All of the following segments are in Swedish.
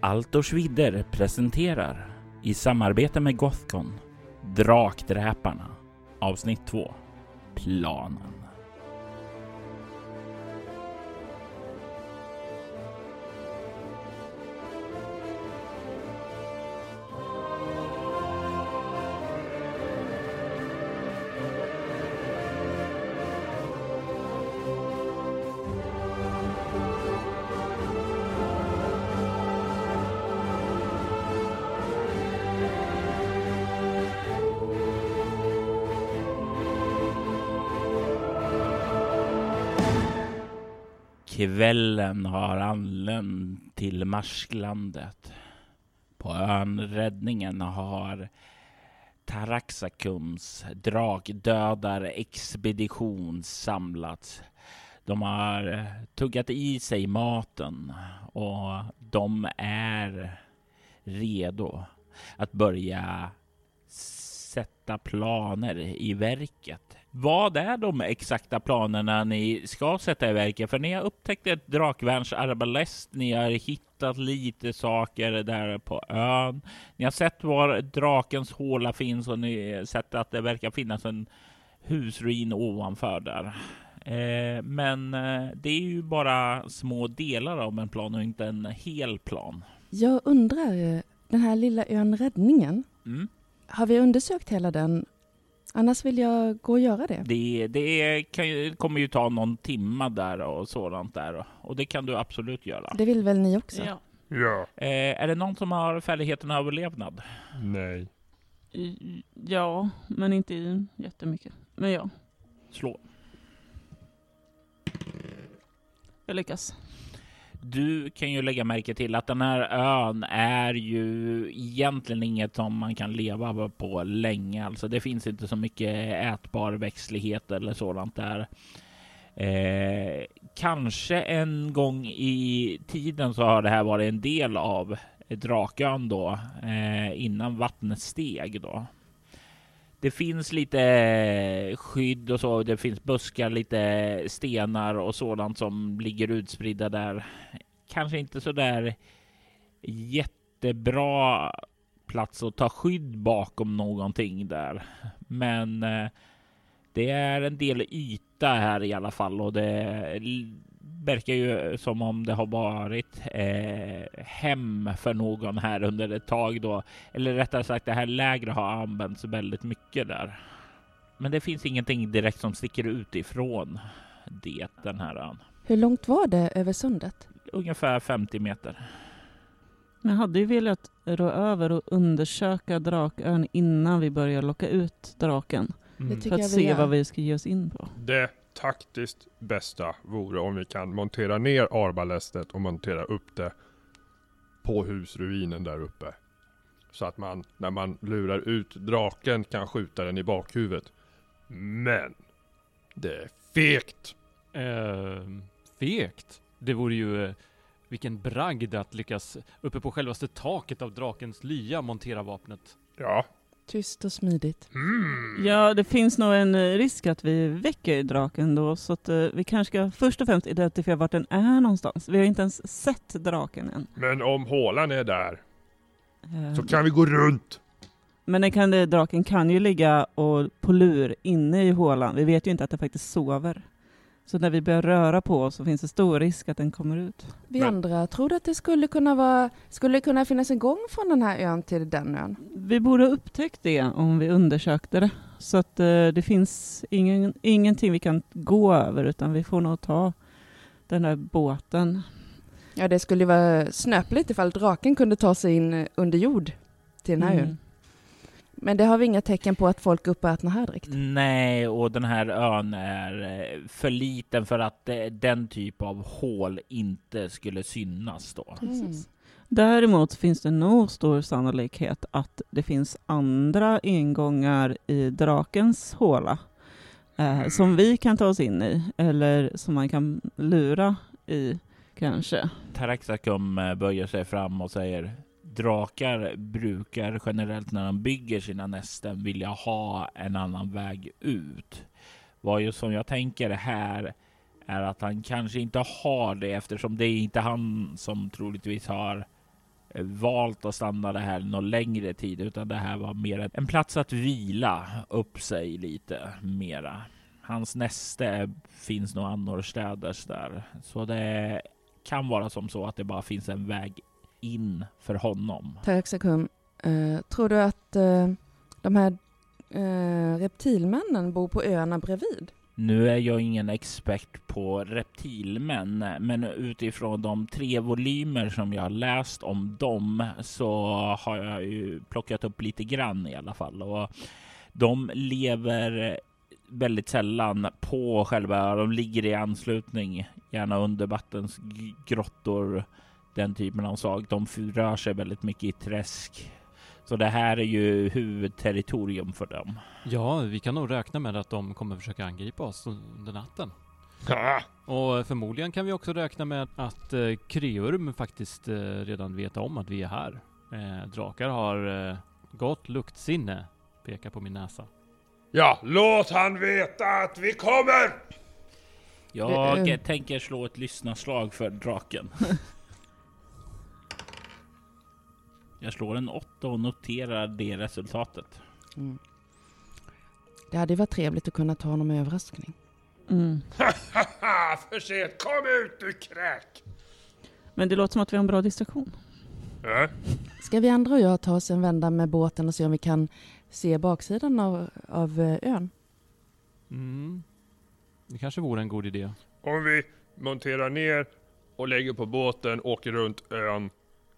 Altors vidder presenterar i samarbete med Gothcon Drakdräparna avsnitt 2 Planen. Kvällen har anlänt till Marsklandet. På ön Räddningen har Taraxacums Drakdödarexpedition samlats. De har eh, tuggat i sig maten och de är redo att börja sätta planer i verket. Vad är de exakta planerna ni ska sätta i verket? För ni har upptäckt ett drakvärnsarbalest. Ni har hittat lite saker där på ön. Ni har sett var drakens håla finns och ni har sett att det verkar finnas en husruin ovanför där. Eh, men eh, det är ju bara små delar av en plan och inte en hel plan. Jag undrar, eh, den här lilla ön Räddningen, Mm. har vi undersökt hela den? Annars vill jag gå och göra det. Det, det kan ju, kommer ju ta någon timma där och sådant där och det kan du absolut göra. Det vill väl ni också? Ja. Ja. Eh, är det någon som har färdigheten överlevnad? Nej. I- Ja, men inte i jättemycket. Men ja, Slå. jag lyckas. Du kan ju lägga märke till att den här ön är ju egentligen inget som man kan leva på länge. Alltså det finns inte så mycket ätbar växtlighet eller sådant där. Eh, kanske en gång i tiden så har det här varit en del av Drakön då, eh, innan vattnet steg då. Det finns lite eh, skydd och så. Det finns buskar, lite stenar och sådant som ligger utspridda där. Kanske inte så där jättebra plats att ta skydd bakom någonting där. Men eh, det är en del yta här i alla fall och det verkar ju som om det har varit eh, hem för någon här under ett tag då. Eller rättare sagt, det här lägret har använts väldigt mycket där. Men det finns ingenting direkt som sticker ut ifrån det, den här ön. Hur långt var det över sundet? Ungefär 50 meter. Men jag hade ju velat rå över och undersöka Drakön innan vi börjar locka ut draken. Tycker För att se vad vi ska ge oss in på. Det taktiskt bästa vore om vi kan montera ner arbalestet och montera upp det på husruinen där uppe. Så att man, när man lurar ut draken, kan skjuta den i bakhuvudet. Men! Det är fegt! Eh, fegt. Det vore ju eh, vilken bragd att lyckas uppe på självaste taket av drakens lya montera vapnet. Ja. Tyst och smidigt. Mm. Ja, det finns nog en eh, risk att vi väcker draken då, så att eh, vi kanske ska först och främst identifiera vart den är någonstans. Vi har inte ens sett draken än. Men om hålan är där, Eh, så kan vi gå runt! Men den kan, draken kan ju ligga och på lur inne i hålan. Vi vet ju inte att den faktiskt sover. Så när vi börjar röra på oss så finns det stor risk att den kommer ut. Vi andra trodde att det skulle kunna vara, skulle kunna finnas en gång från den här ön till den ön. Vi borde ha upptäckt det om vi undersökte det. Så att eh, det finns ingen, ingenting vi kan gå över utan vi får nog ta den där båten. Ja, det skulle vara snöpligt ifall draken kunde ta sig in under jord till den här ön. Mm. Men det har vi inga tecken på att folk uppätna här direkt. Nej, och den här ön är eh, för liten för att eh, den typ av hål inte skulle synas då. Precis. Däremot finns det nog stor sannolikhet att det finns andra ingångar i drakens håla eh, som vi kan ta oss in i eller som man kan lura i kanske. Taraxacum eh, böjer sig fram och säger Drakar brukar generellt när de bygger sina nästen vilja ha en annan väg ut. Vad ju som jag tänker här är att han kanske inte har det eftersom det är inte han som troligtvis har eh, valt att stanna det här någon längre tid, utan det här var mer en plats att vila upp sig lite mera. Hans näste finns nog annorstädes där, så det kan vara som så att det bara finns en väg in för honom. Taxakum, eh, tror du att eh, de här eh, reptilmännen bor på öarna bredvid? Nu är jag ingen expert på reptilmän, men utifrån de tre volymer som jag har läst om dem så har jag ju plockat upp lite grann i alla fall. Och de lever väldigt sällan på själva, de ligger i anslutning, gärna under vattens g- grottor, den typen av sak. De rör sig väldigt mycket i träsk. Så det här är ju huvudterritorium för dem. Ja, vi kan nog räkna med att de kommer försöka angripa oss under natten. Ah, Och förmodligen kan vi också räkna med att eh, Kreurm faktiskt eh, redan vet om att vi är här. Eh, drakar har eh, gott luktsinne, pekar på min näsa. Ja, låt han veta att vi kommer! Jag eh. tänker slå ett lyssnarslag för draken. Jag slår en åtta och noterar det resultatet. Mm. Det hade varit trevligt att kunna ta honom med överraskning. Mm. För sent! Kom ut du kräk! Men det låter som att vi har en bra distraktion. Äh? Ska vi andra och jag ta oss en vända med båten och se om vi kan se baksidan av, av eh, ön? Mm. Det kanske vore en god idé. Om vi monterar ner och lägger på båten, åker runt ön,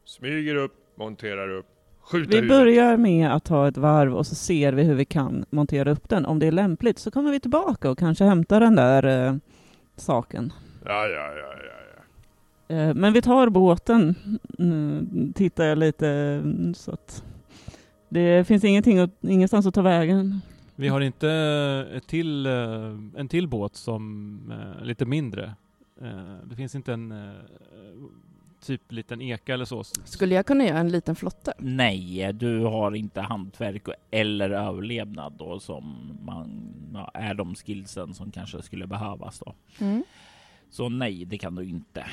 smyger upp, monterar upp, skjuter Vi huvudet. börjar med att ta ett varv och så ser vi hur vi kan montera upp den. Om det är lämpligt så kommer vi tillbaka och kanske hämtar den där eh, saken. Ja, ja, ja, ja, ja. Eh, men vi tar båten, mm, tittar jag lite mm, så att det finns ingenting att, ingenstans att ta vägen. Vi har inte ett till, eh, en till båt som är lite mindre. Eh, Det finns inte en eh, typ liten eka eller så. Skulle jag kunna göra en liten flotte? Nej, du har inte hantverk och- eller överlevnad då som man, ja, är de skillsen som kanske skulle behövas då. Mm. Så nej, det kan du inte.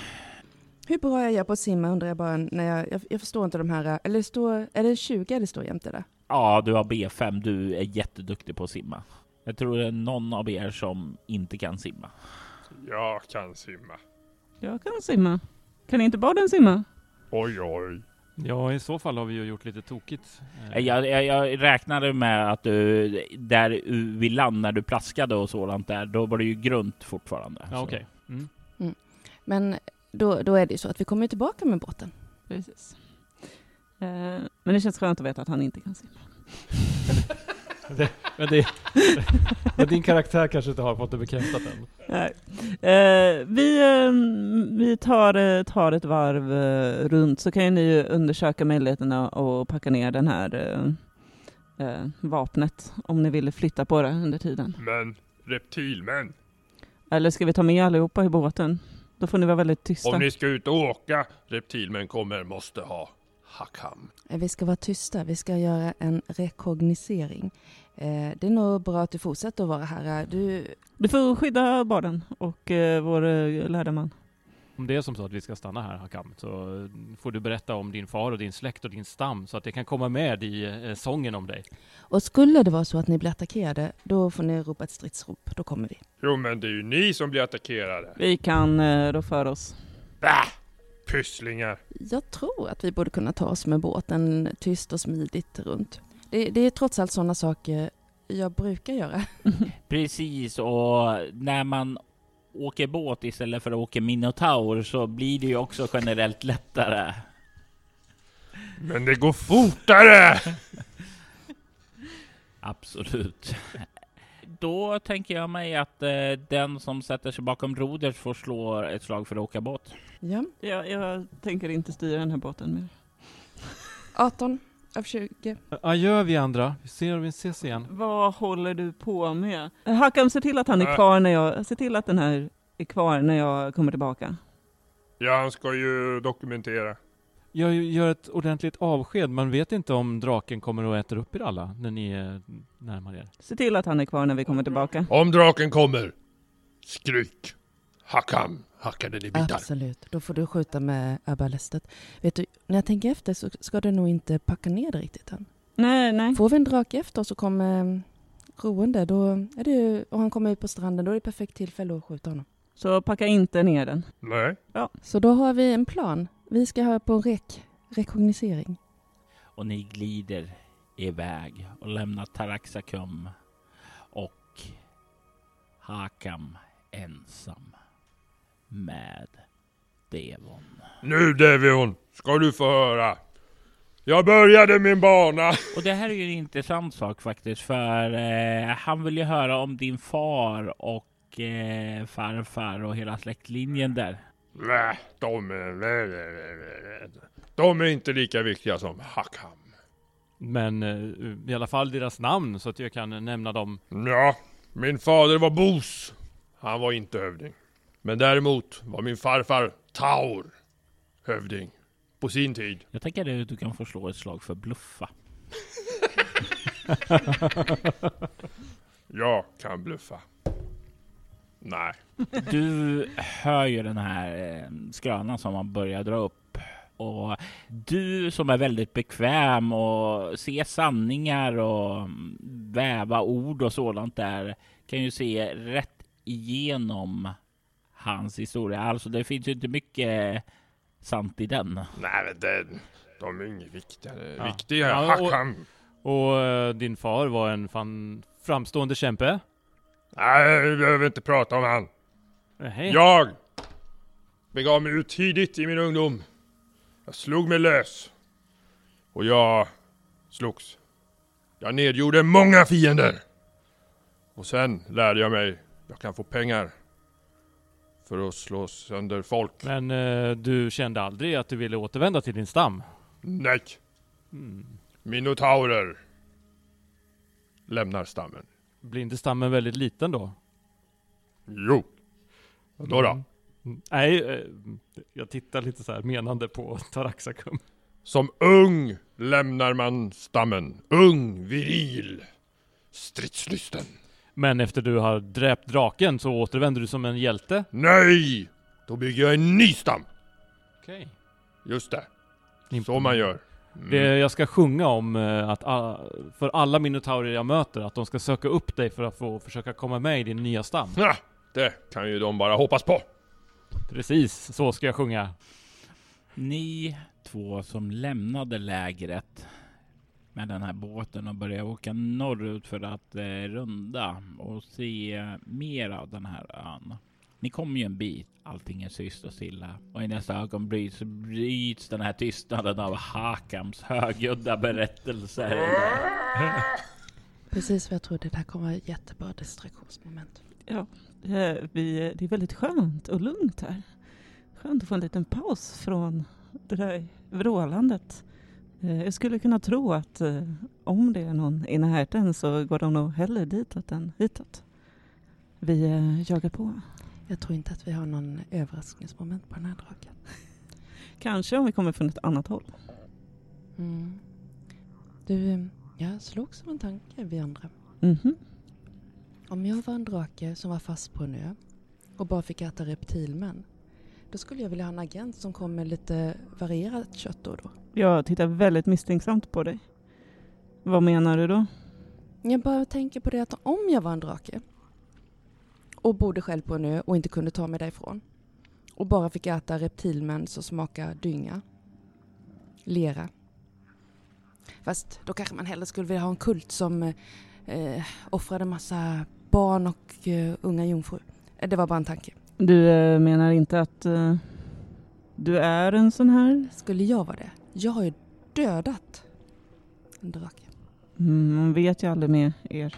Hur bra är jag på att simma undrar jag bara när jag, jag, jag förstår inte de här, eller står, är det 20 det står jämte där? Ja, du har B5. Du är jätteduktig på att simma. Jag tror det är någon av er som inte kan simma. Jag kan simma. Jag kan simma. Kan inte barden simma? Oj, oj. Ja, i så fall har vi ju gjort lite tokigt. Eh, Jag, jag, jag räknade med att du, där vid land, när du plaskade och sådant där, då var det ju grunt fortfarande. Ja, okej. Mm. Men då, då är det ju så att vi kommer tillbaka med båten. Precis. Eh, men det känns skönt att veta att han inte kan simma. Men, det, men din karaktär kanske inte har fått det bekräftat än. Nej. Eh, vi eh, vi tar, eh, tar ett varv eh, runt så kan ju ni ju undersöka möjligheterna att packa ner den här eh, vapnet om ni vill flytta på det under tiden. Men reptilmän, Eller ska vi ta med allihopa i båten? Då får ni vara väldigt tysta. om ni ska ut och åka, reptilmän kommer, måste ha Hakam. Eh, Vi ska vara tysta, vi ska göra en rekognosering. Eh, det är nog bra att du fortsätter att vara här. Du, Du får skydda barden och eh, vår eh, lärda man. Om det är som så att vi ska stanna här Hakam, så eh, får du berätta om din far och din släkt och din stam så att det kan komma med i eh, sången om dig. och skulle det vara så att ni blir attackerade, då får ni ropa ett stridsrop. Då kommer vi. Jo, men det är ju ni som blir attackerade. Vi kan eh, rå för oss. Bah! Pysslingar. Jag tror att vi borde kunna ta oss med båten tyst och smidigt runt. Det, det är trots allt sådana saker jag brukar göra. Precis, och när man åker båt istället för att åka Minotaur så blir det ju också generellt lättare. Men det går fortare! Absolut. Då tänker jag mig att eh, den som sätter sig bakom rodret får slå ett slag för att åka båt. Ja. Jag, jag tänker inte styra den här båten mer. 18 av 20. Adjö vi andra, vi ser om vi ses igen. Vad håller du på med? Hakam, se till att han är Äh. kvar när jag, se till att den här är kvar när jag kommer tillbaka. Ja, han ska ju dokumentera. Jag gör ett ordentligt avsked, man vet inte om draken kommer och äter upp er alla när ni är närmare er. Se till att han är kvar när vi kommer tillbaka. Om draken kommer, skryk. Hakam hackade det i bitar. Absolut, då får du skjuta med arbalestet. Vet du, när jag tänker efter så ska du nog inte packa ner det riktigt än. Nej, nej. Får vi en drake efter så kommer eh, roende, då är det ju, och han kommer ut på stranden, då är det perfekt tillfälle att skjuta honom. Så packa inte ner den. Nej. Så då har vi en plan. Vi ska ha på en rek, rekognosering. Och ni glider iväg och lämnar Taraxacum och Hakam ensam med Devon. Nu Devion, ska du få höra. Jag började min bana. Och det här är ju en intressant sak faktiskt, för eh, han vill ju höra om din far och eh, farfar och hela släktlinjen där. Nej, de är... De är inte lika viktiga som Hakam. Men eh, i alla fall deras namn så att jag kan nämna dem. Ja, min fader var Bos. Han var inte hövding. Men däremot var min farfar Taur hövding. På sin tid. Jag tänker att du kan få slå ett slag för bluffa. Jag kan bluffa. Nej. Du hör ju den här eh, skrönan som man börjar dra upp. Och du som är väldigt bekväm och ser sanningar och mm, väva ord och sådant där kan ju se rätt igenom hans historia. Alltså det finns ju inte mycket sant i den. Nej men det, de är inget viktigare. Ja. Viktiga Ja, och- Hakam. Och eh, din far var en fan framstående kämpe. Nej, vi behöver inte prata om han. Nej. Jag begav mig ut tidigt i min ungdom. Jag slog mig lös. Och jag slogs. Jag nedgjorde många fiender. Och sen lärde jag mig jag kan få pengar. För att slå sönder folk. Men eh, du kände aldrig att du ville återvända till din stam? Nej, Mm. minotaurer lämnar stammen. Blir inte stammen väldigt liten då? Jo. Då då? Mm. Nej, eh, jag tittar lite så här menande på Taraxacum. Som ung lämnar man stammen. Ung, viril, stridslysten. Men efter du har dräpt draken så återvänder du som en hjälte? Nej! Då bygger jag en ny stam. Okej. Just det. Så man gör. Mm. Det jag ska sjunga om eh, att ah, för alla minotaurer jag möter, att de ska söka upp dig för att få försöka komma med i din nya stam. Ja, det kan ju de bara hoppas på. Precis, så ska jag sjunga. Ni två som lämnade lägret med den här båten och började åka norrut för att eh, runda och se mer av den här ön. Ni kommer ju en bit, allting är tyst och stilla och i nästa ögonblick så bryts den här tystnaden av Hakams högljudda berättelser. Precis vad jag trodde, det här kommer vara ett jättebra distraktionsmoment. Ja, eh, vi, det är väldigt skönt och lugnt här. Skönt att få en liten paus från det där vrålandet. Eh, Jag skulle kunna tro att eh, om det är någon i närheten så går de nog hellre ditåt än hitåt. Vi jagar på. Jag tror inte att vi har någon överraskningsmoment på den här draken. Kanske om vi kommer från ett annat håll. Mm. Du, jag slogs som en tanke vi andra. Mhm. Om jag var en drake som var fast på en ö och bara fick äta reptilmän, då skulle jag vilja ha en agent som kom med lite varierat kött då och då. Jag tittar väldigt misstänksamt på dig. Vad menar du då? Jag bara tänker på det att om jag var en drake och bodde själv på en ö och inte kunde ta mig därifrån och bara fick äta reptilmän som smakar dynga, lera. Fast då kanske man hellre skulle vilja ha en kult som eh, offrade massa barn och eh, unga jungfrur. Eh, Det var bara en tanke. Du eh, menar inte att eh, du är en sån här? Skulle jag vara det? Jag har ju dödat en drake. Mm, man vet ju aldrig med er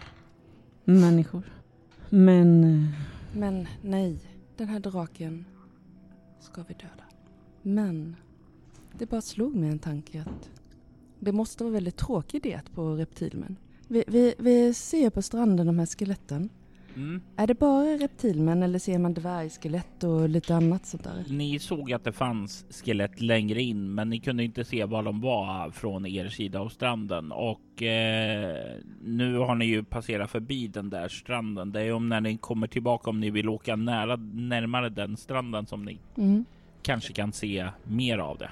människor. Men Men nej, den här draken ska vi döda. Men det bara slog mig en tanke att det måste vara väldigt tråkig diet på reptilmän. Vi, vi, vi ser på stranden de här skeletten Mm. Är det bara reptilmän eller ser man dvärgskelett och lite annat sånt där? Ni såg att det fanns skelett längre in, men ni kunde inte se var de var från er sida av stranden och eh, nu har ni ju passerat förbi den där stranden. Det är om när ni kommer tillbaka om ni vill åka nära närmare den stranden som ni Mm. kanske kan se mer av det.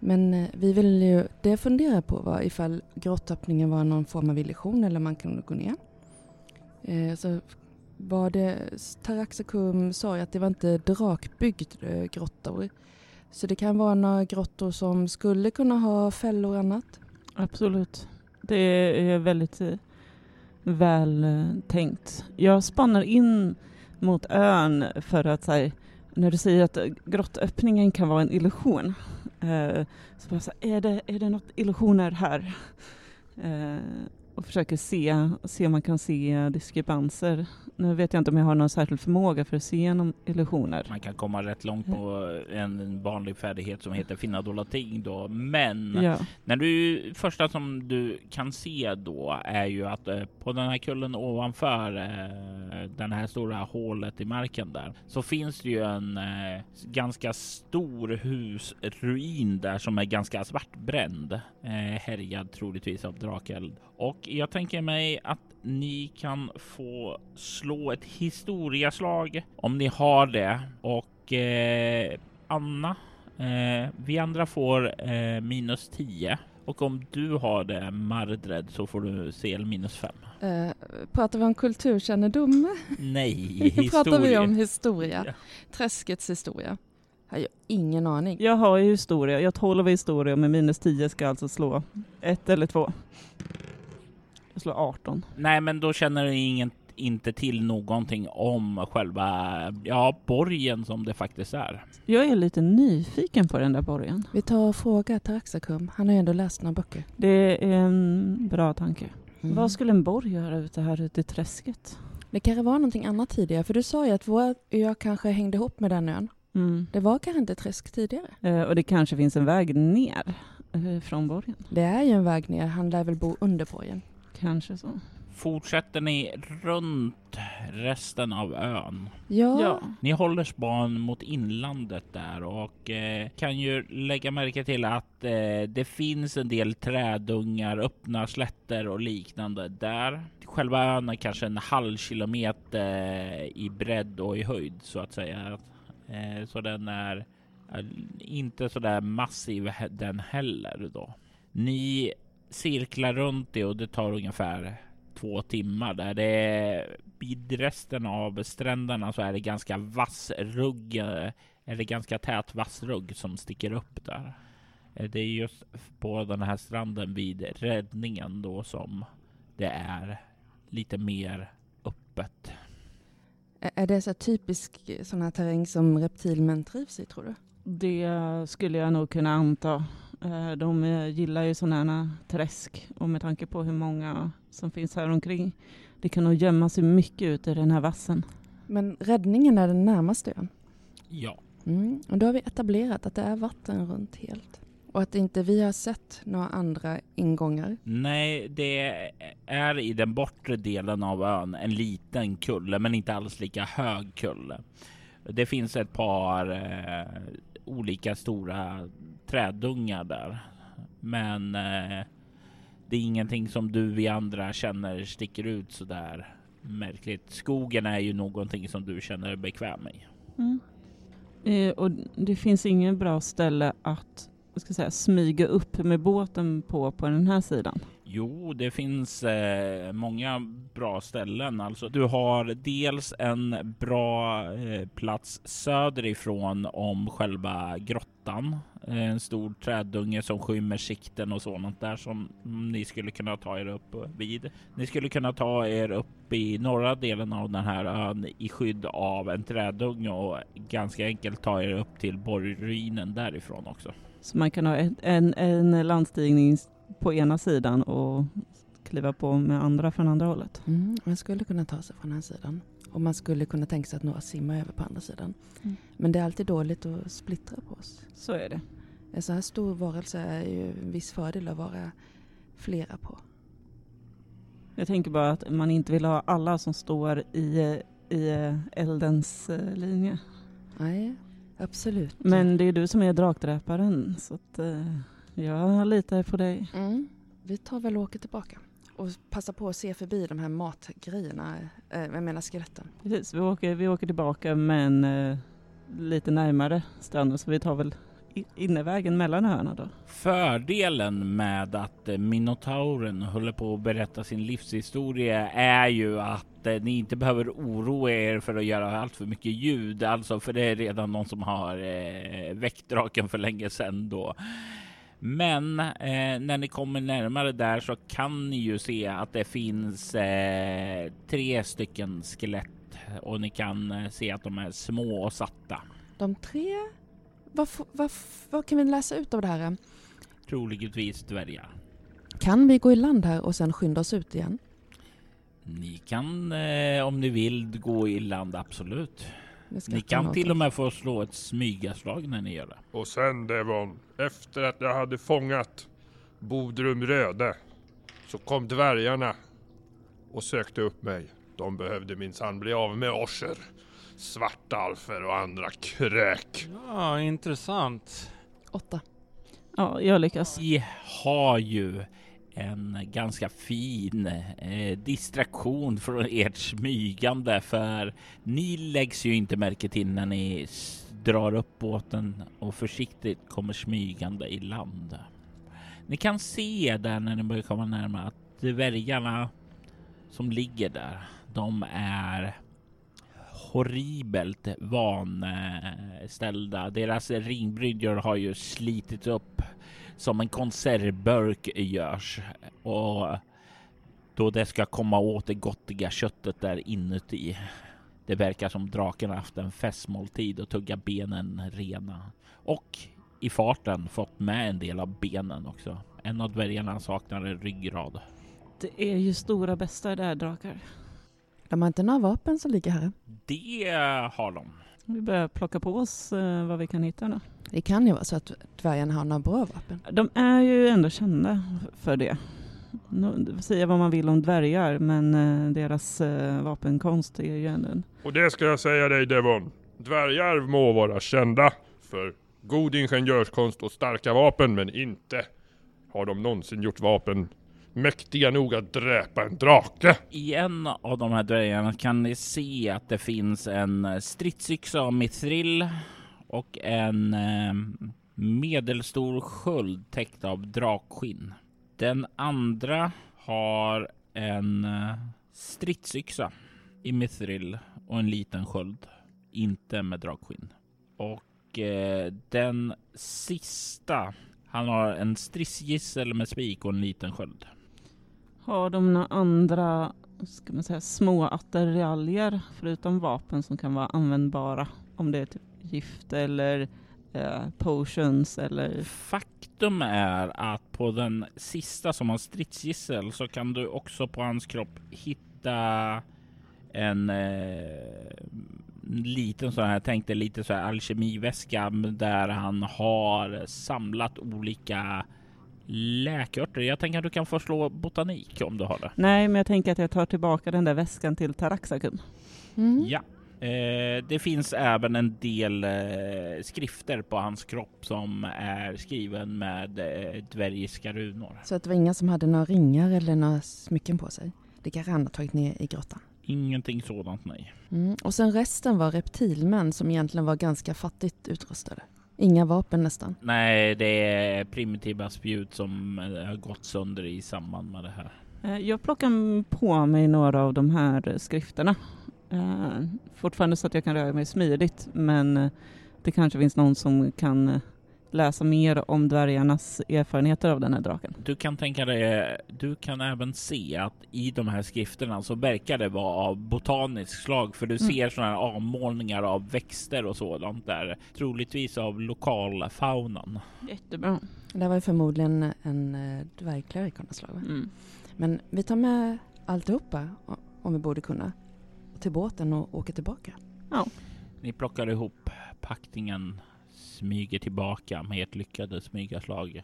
Men eh, vi vill ju, det jag funderar på var ifall grottöppningen var någon form av illusion eller man kunde gå ner. Eh, så var det, Taraxacum sa ju att det var inte drakbyggd eh, grottor. Så det kan vara några grottor som skulle kunna ha fällor och annat. Absolut. Det är väldigt eh, väl eh, tänkt. Jag spannar in mot ön för att här, när du säger att grottöppningen kan vara en illusion. Eh, så bara så här, är, det, är det något illusioner här? Eh, och försöker se, se om man kan se diskrepanser. Nu vet jag inte om jag har någon särskild förmåga för att se genom illusioner. Man kan komma rätt långt på en vanlig färdighet som heter finna dolda ting då, men Ja. När du första som du kan se då är ju att eh, på den här kullen ovanför eh, den här stora hålet i marken där så finns det ju en eh, ganska stor husruin där som är ganska svartbränd, eh, härjad troligtvis av drakeld. Och jag tänker mig att ni kan få slå ett historiaslag om ni har det och eh, Anna Eh, vi andra får eh, minus 10 och om du har det Mardred så får du CL minus 5. Eh, pratar vi om kulturkännedom? Nej, pratar vi historia. om historia? Ja. Träskets historia? Jag har ingen aning. Jag har ju historia, jag tolv historia och med minus 10 ska alltså slå ett eller två. Jag slår 18. Nej, men då känner du ingen, inte till någonting om själva ja, borgen som det faktiskt är. Jag är lite nyfiken på den där borgen. Vi tar och frågar Taraxacum. Han har ju ändå läst några böcker. Det är en bra tanke. Mm. Vad skulle en borg göra ute här ute i träsket? Det kanske var någonting annat tidigare, för du sa ju att vår ö kanske hängde ihop med den ön. Mm. Det var kanske inte träsk tidigare. Eh, och det kanske finns en väg ner eh, från borgen. Det är ju en väg ner, han lär väl bo under borgen. Kanske så. Fortsätter ni runt resten av ön. Ja, Ja. Ni håller span mot inlandet där och eh, kan ju lägga märke till att eh, det finns en del trädungar, öppna slätter och liknande där. Själva ön är kanske en halv kilometer i bredd och i höjd så att säga. Eh, så den är eh, inte så där massiv den heller då. Ni cirklar runt det och det tar ungefär två timmar där det är vid resten av stränderna så är det ganska vass rugg, eh, det ganska tät vass rugg som sticker upp där. Eh, Det är just på den här stranden vid räddningen då som det är lite mer öppet. Är det så typisk sån här terräng som reptilmän trivs i tror du? Det skulle jag nog kunna anta. Eh, De eh, gillar ju sådana här träsk och med tanke på hur många som finns här omkring. Det kan nog gömma sig mycket ute i den här vassen. Men räddningen är den närmaste ön. Ja, Mm. Och då har vi etablerat att det är vatten runt helt. Och att inte vi har sett några andra ingångar. nej, det är i den bortre delen av ön en liten kulle, men inte alls lika hög kulle. Det finns ett par eh, olika stora träddungar där, men eh, det är ingenting som du vi andra känner sticker ut så där märkligt. Skogen är ju någonting som du känner dig bekväm i. Mm. Eh, och det finns ingen bra ställe att ska säga, smyga upp med båten på, på den här sidan. Jo, det finns eh, många bra ställen. Alltså, du har dels en bra eh, plats söderifrån om själva grottan. Eh, En stor träddunge som skymmer sikten och sådant där som ni skulle kunna ta er upp vid. Ni skulle kunna ta er upp i norra delen av den här ön i skydd av en träddunge och ganska enkelt ta er upp till borgruinen därifrån också. Så man kan ha en, en, en landstigning på ena sidan och kliva på med andra från andra hållet. Mm. Man skulle kunna ta sig från den här sidan. Och man skulle kunna tänka sig att några simmar över på andra sidan. Mm. Men det är alltid dåligt att splittra på oss. Så är det. En så här stor varelse är ju en viss fördel att vara flera på. Jag tänker bara att man inte vill ha alla som står i, i eldens eh, linje. Nej, absolut. Men det är du som är drakdräparen så att eh, jag litar på dig. Mm. Vi tar väl och åker tillbaka. Och passar på att se förbi de här matgrejerna, eh, jag menar skeletten. Precis, vi åker, vi åker tillbaka men eh, lite närmare stranden så vi tar väl innervägen mellan öarna då. Fördelen med att eh, Minotauren håller på att berätta sin livshistoria är ju att eh, ni inte behöver oroa er för att göra allt för mycket ljud, alltså för det är redan någon som har eh, väckt draken för länge sedan då. Men eh, när ni kommer närmare där så kan ni ju se att det finns eh, tre stycken skelett och ni kan eh, se att de är små och satta. De tre, vad, vad kan vi läsa ut av det här? Troligtvis dvärgar. Kan vi gå i land här och sen skynda oss ut igen? Ni kan eh, om ni vill gå i land, absolut. Ni kan något till och med få slå ett smygaslag när ni gör det. Och sen Devon, efter att jag hade fångat Bodrum Röde så kom dvärgarna och sökte upp mig. De behövde minsann bli av med orser, svartalfer och andra krök. Ja, intressant. Åtta. Ja, jag lyckas. Vi har ju en ganska fin eh, distraktion från ert smygande för ni läggs ju inte märke till när ni drar upp båten och försiktigt kommer smygande i land. Ni kan se där när ni börjar komma närmare att dvärgarna som ligger där, de är horribelt vanställda. Deras ringbrydjor har ju slitits upp som en konservburk görs och då det ska komma åt det gottiga köttet där inuti. Det verkar som draken haft en festmåltid och tugga benen rena och i farten fått med en del av benen också. En av dvärgarna saknar en ryggrad. Det är ju stora bästa där drakar. De har inte några vapen som ligger här. Det har de. Vi börjar plocka på oss eh, vad vi kan hitta nu. Det kan ju vara så att dvärgarna har några bra vapen. De är ju ändå kända för det. Nu, säga vad man vill om dvärgar, men eh, deras eh, vapenkonst är ju ändå en... Och det ska jag säga dig Devon. Dvärgar må vara kända för god ingenjörskonst och starka vapen men inte har de någonsin gjort vapen mäktiga nog att dräpa en drake. I en av de här dvärgarna kan ni se att det finns en stridsyxa av mithril och en eh, medelstor sköld täckt av drakskinn. Den andra har en eh, stridsyxa i mithril och en liten sköld, inte med drakskinn. Och eh, den sista, han har en stridsgissel med spik och en liten sköld. Har de några andra, ska man säga, små attiraljer förutom vapen som kan vara användbara? Om det är typ gift eller eh, potions eller... Faktum är att på den sista som har stridsgissel så kan du också på hans kropp hitta en eh, liten sån här, tänkte lite så här alkemiväska där han har samlat olika läkörter. Jag tänker att du kan få slå botanik om du har det. Nej, men jag tänker att jag tar tillbaka den där väskan till Taraxacum. Mm. Ja. Eh, det finns även en del eh, skrifter på hans kropp som är skriven med eh, dvärgiska runor. Så att det var inga som hade några ringar eller några smycken på sig. Det kanske han har tagit ner i grottan. Ingenting sådant, nej. Mm. Och sen resten var reptilmän som egentligen var ganska fattigt utrustade. Inga vapen nästan. Nej, det är primitiva spjut som eh, har gått sönder i samband med det här. Eh, Jag plockar på mig några av de här skrifterna. Eh, fortfarande så att jag kan röra mig smidigt, men det kanske finns någon som kan läsa mer om dvärgarnas erfarenheter av den här draken. Du kan tänka dig, du kan även se att i de här skrifterna så verkar det vara av botanisk slag, för du Mm. ser sådana här avmålningar av växter och sådant där, troligtvis av lokalfaunan. Jättebra. Det var ju förmodligen en eh, dvärgklerik av något slag. va? Mm. Men vi tar med alltihopa om vi borde kunna till båten och åker tillbaka. Ni plockar ihop packningen, smyger tillbaka med ert lyckade smygaslag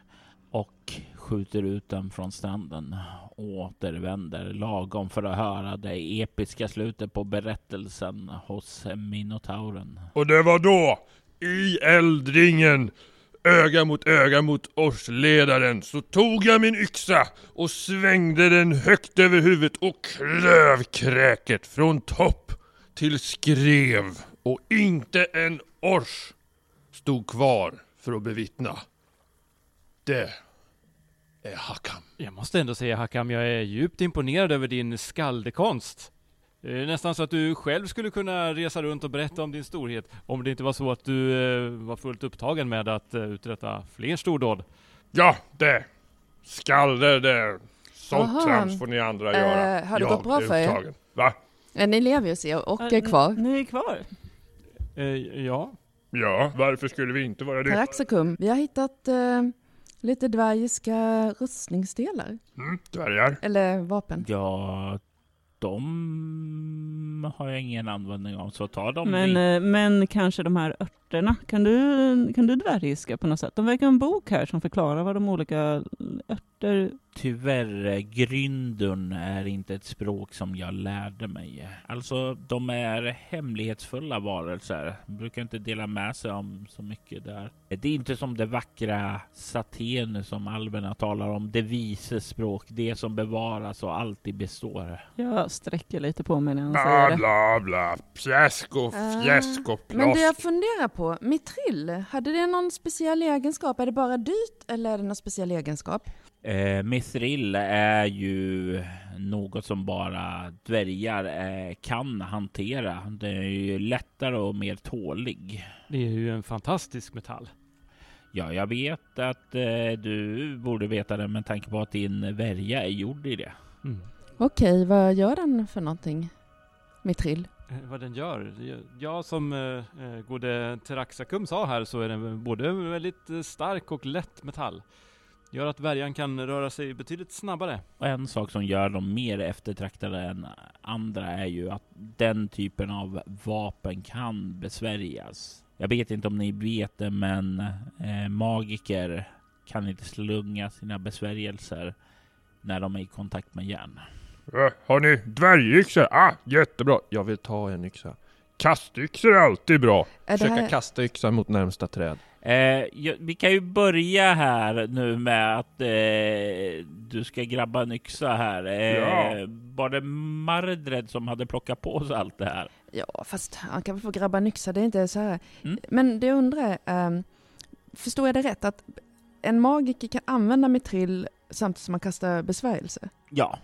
och skjuter ut den från stranden och återvänder lagom för att höra det episka slutet på berättelsen hos Minotauren. Och det var då, i eldringen, öga mot öga mot årsledaren, så tog jag min yxa och svängde den högt över huvudet och klöv kräket från topp till skrev. Och inte en ors stod kvar för att bevittna. Det är Hakam. Jag måste ändå säga Hakam, jag är djupt imponerad över din skaldekonst. Det är nästan så att du själv skulle kunna resa runt och berätta om din storhet, om det inte var så att du eh, var fullt upptagen med att eh, uträtta fler stordåd. Ja, det. Skalder, det. Sånt Aha. trams får ni andra Eh, göra. har det Jag gått bra är för er? upptagen. Va? Ni lever ju och är kvar. Ni är kvar. Eh, ja, Ja, varför skulle vi inte vara det? Taraxacum, vi har hittat eh, lite dvärgiska rustningsdelar. Mm, dvärgar. Eller vapen. Ja, de har jag ingen användning av, så ta dem Men, dit. eh, men kanske de här örterna, kan du, kan du dvärgiska på något sätt? De verkar ha en bok här som förklarar vad de olika örter... Tyvärr, Gryndun är inte ett språk som jag lärde mig. Alltså, de är hemlighetsfulla varelser. De brukar inte dela med sig om så mycket där. Det är inte som det vackra Satenu som alverna talar om. Det vises språk, det som bevaras och alltid består. Jag sträcker lite på mig när han säger Bla det. bla bla. Fjäsk och Ah, fjäsk och Men det jag funderar på, mitrill, hade det någon speciell egenskap? Är det bara dyrt eller är det någon speciell egenskap? Eh, Mithril är ju något som bara dvärgar eh, kan hantera. Det är ju lättare och mer tålig. det är ju en fantastisk metall. Ja, jag vet att eh, du borde veta det med tanke på att din värja är gjord i det. Mm. Okej, vad gör den för någonting? Mitrill? Eh, vad den gör? Ja, som eh, eh, gode Teraxacum sa här så är den både väldigt eh, stark och lätt metall. Gör att värjan kan röra sig betydligt snabbare. Och en sak som gör dem mer eftertraktade än andra är ju att den typen av vapen kan besvärjas. Jag vet inte om ni vet det, men eh, magiker kan inte slunga sina besvärjelser när de är i kontakt med järn. Äh, har ni dvärgyxor? Ah, jättebra. Jag vill ta en yxa. Kastyxor är alltid bra. Är Försöka här, kasta yxan mot närmsta träd. Eh, ja, vi kan ju börja här nu med att eh, du ska grabba en yxa här. Eh, Ja. Var det Mardred som hade plockat på sig allt det här? ja, fast han kan väl få grabba en yxa, det är inte så här. Mm. Men det jag undrar um, förstår jag det rätt? Att en magiker kan använda mitrill samtidigt som man kastar besvärjelse? Ja,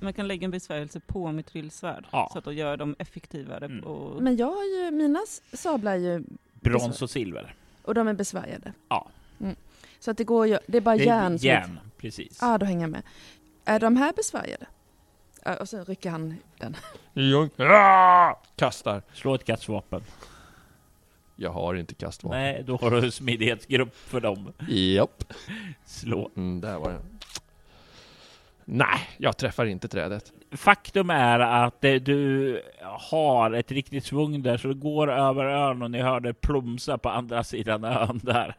Man kan lägga en besvärjelse på mitt trillsvärd Ja. så att de gör dem effektivare. Mm. Och, Men jag har ju, mina sablar är ju, brons och silver. och de är besvärjade. Ja. Mm. Så att det går ju, det är bara Det är järn. som- järn, precis. Ja, ah, då hänger jag med. Är de här besvärjade? Ja, och så rycker han den. Jag ah! kastar. Slå ett kastvapen. Jag har inte kastvapen. Nej, då har du smidighetsgrupp för dem. Japp. Slå. Mm, där var den. Nej, jag träffar inte trädet. Faktum är att du har ett riktigt svung där, så du går över ön och ni hör det plumsa på andra sidan ön där.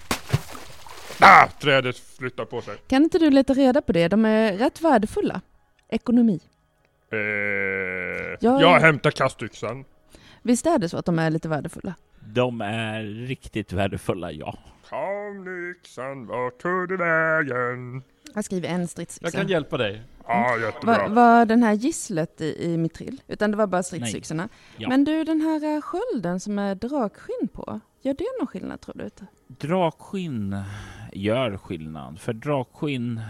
Ah, trädet flyttar på sig. Kan inte du leta reda på det? De är rätt värdefulla. Ekonomi. Eh, Jag- Jag hämtar kastyxan. Visst är det så att de är lite värdefulla? De är riktigt värdefulla, ja. Kom nu yxan, vart tog du vägen? Jag skriver en Jag stridsyxa. kan hjälpa dig. Ja, jättebra. Var, var den här gisslet i, i mitrill? Utan det var bara stridsyxorna? Ja. Men du, den här eh, skölden som är drakskinn på, gör det någon skillnad tror du? Drakskinn gör skillnad, för drakskinn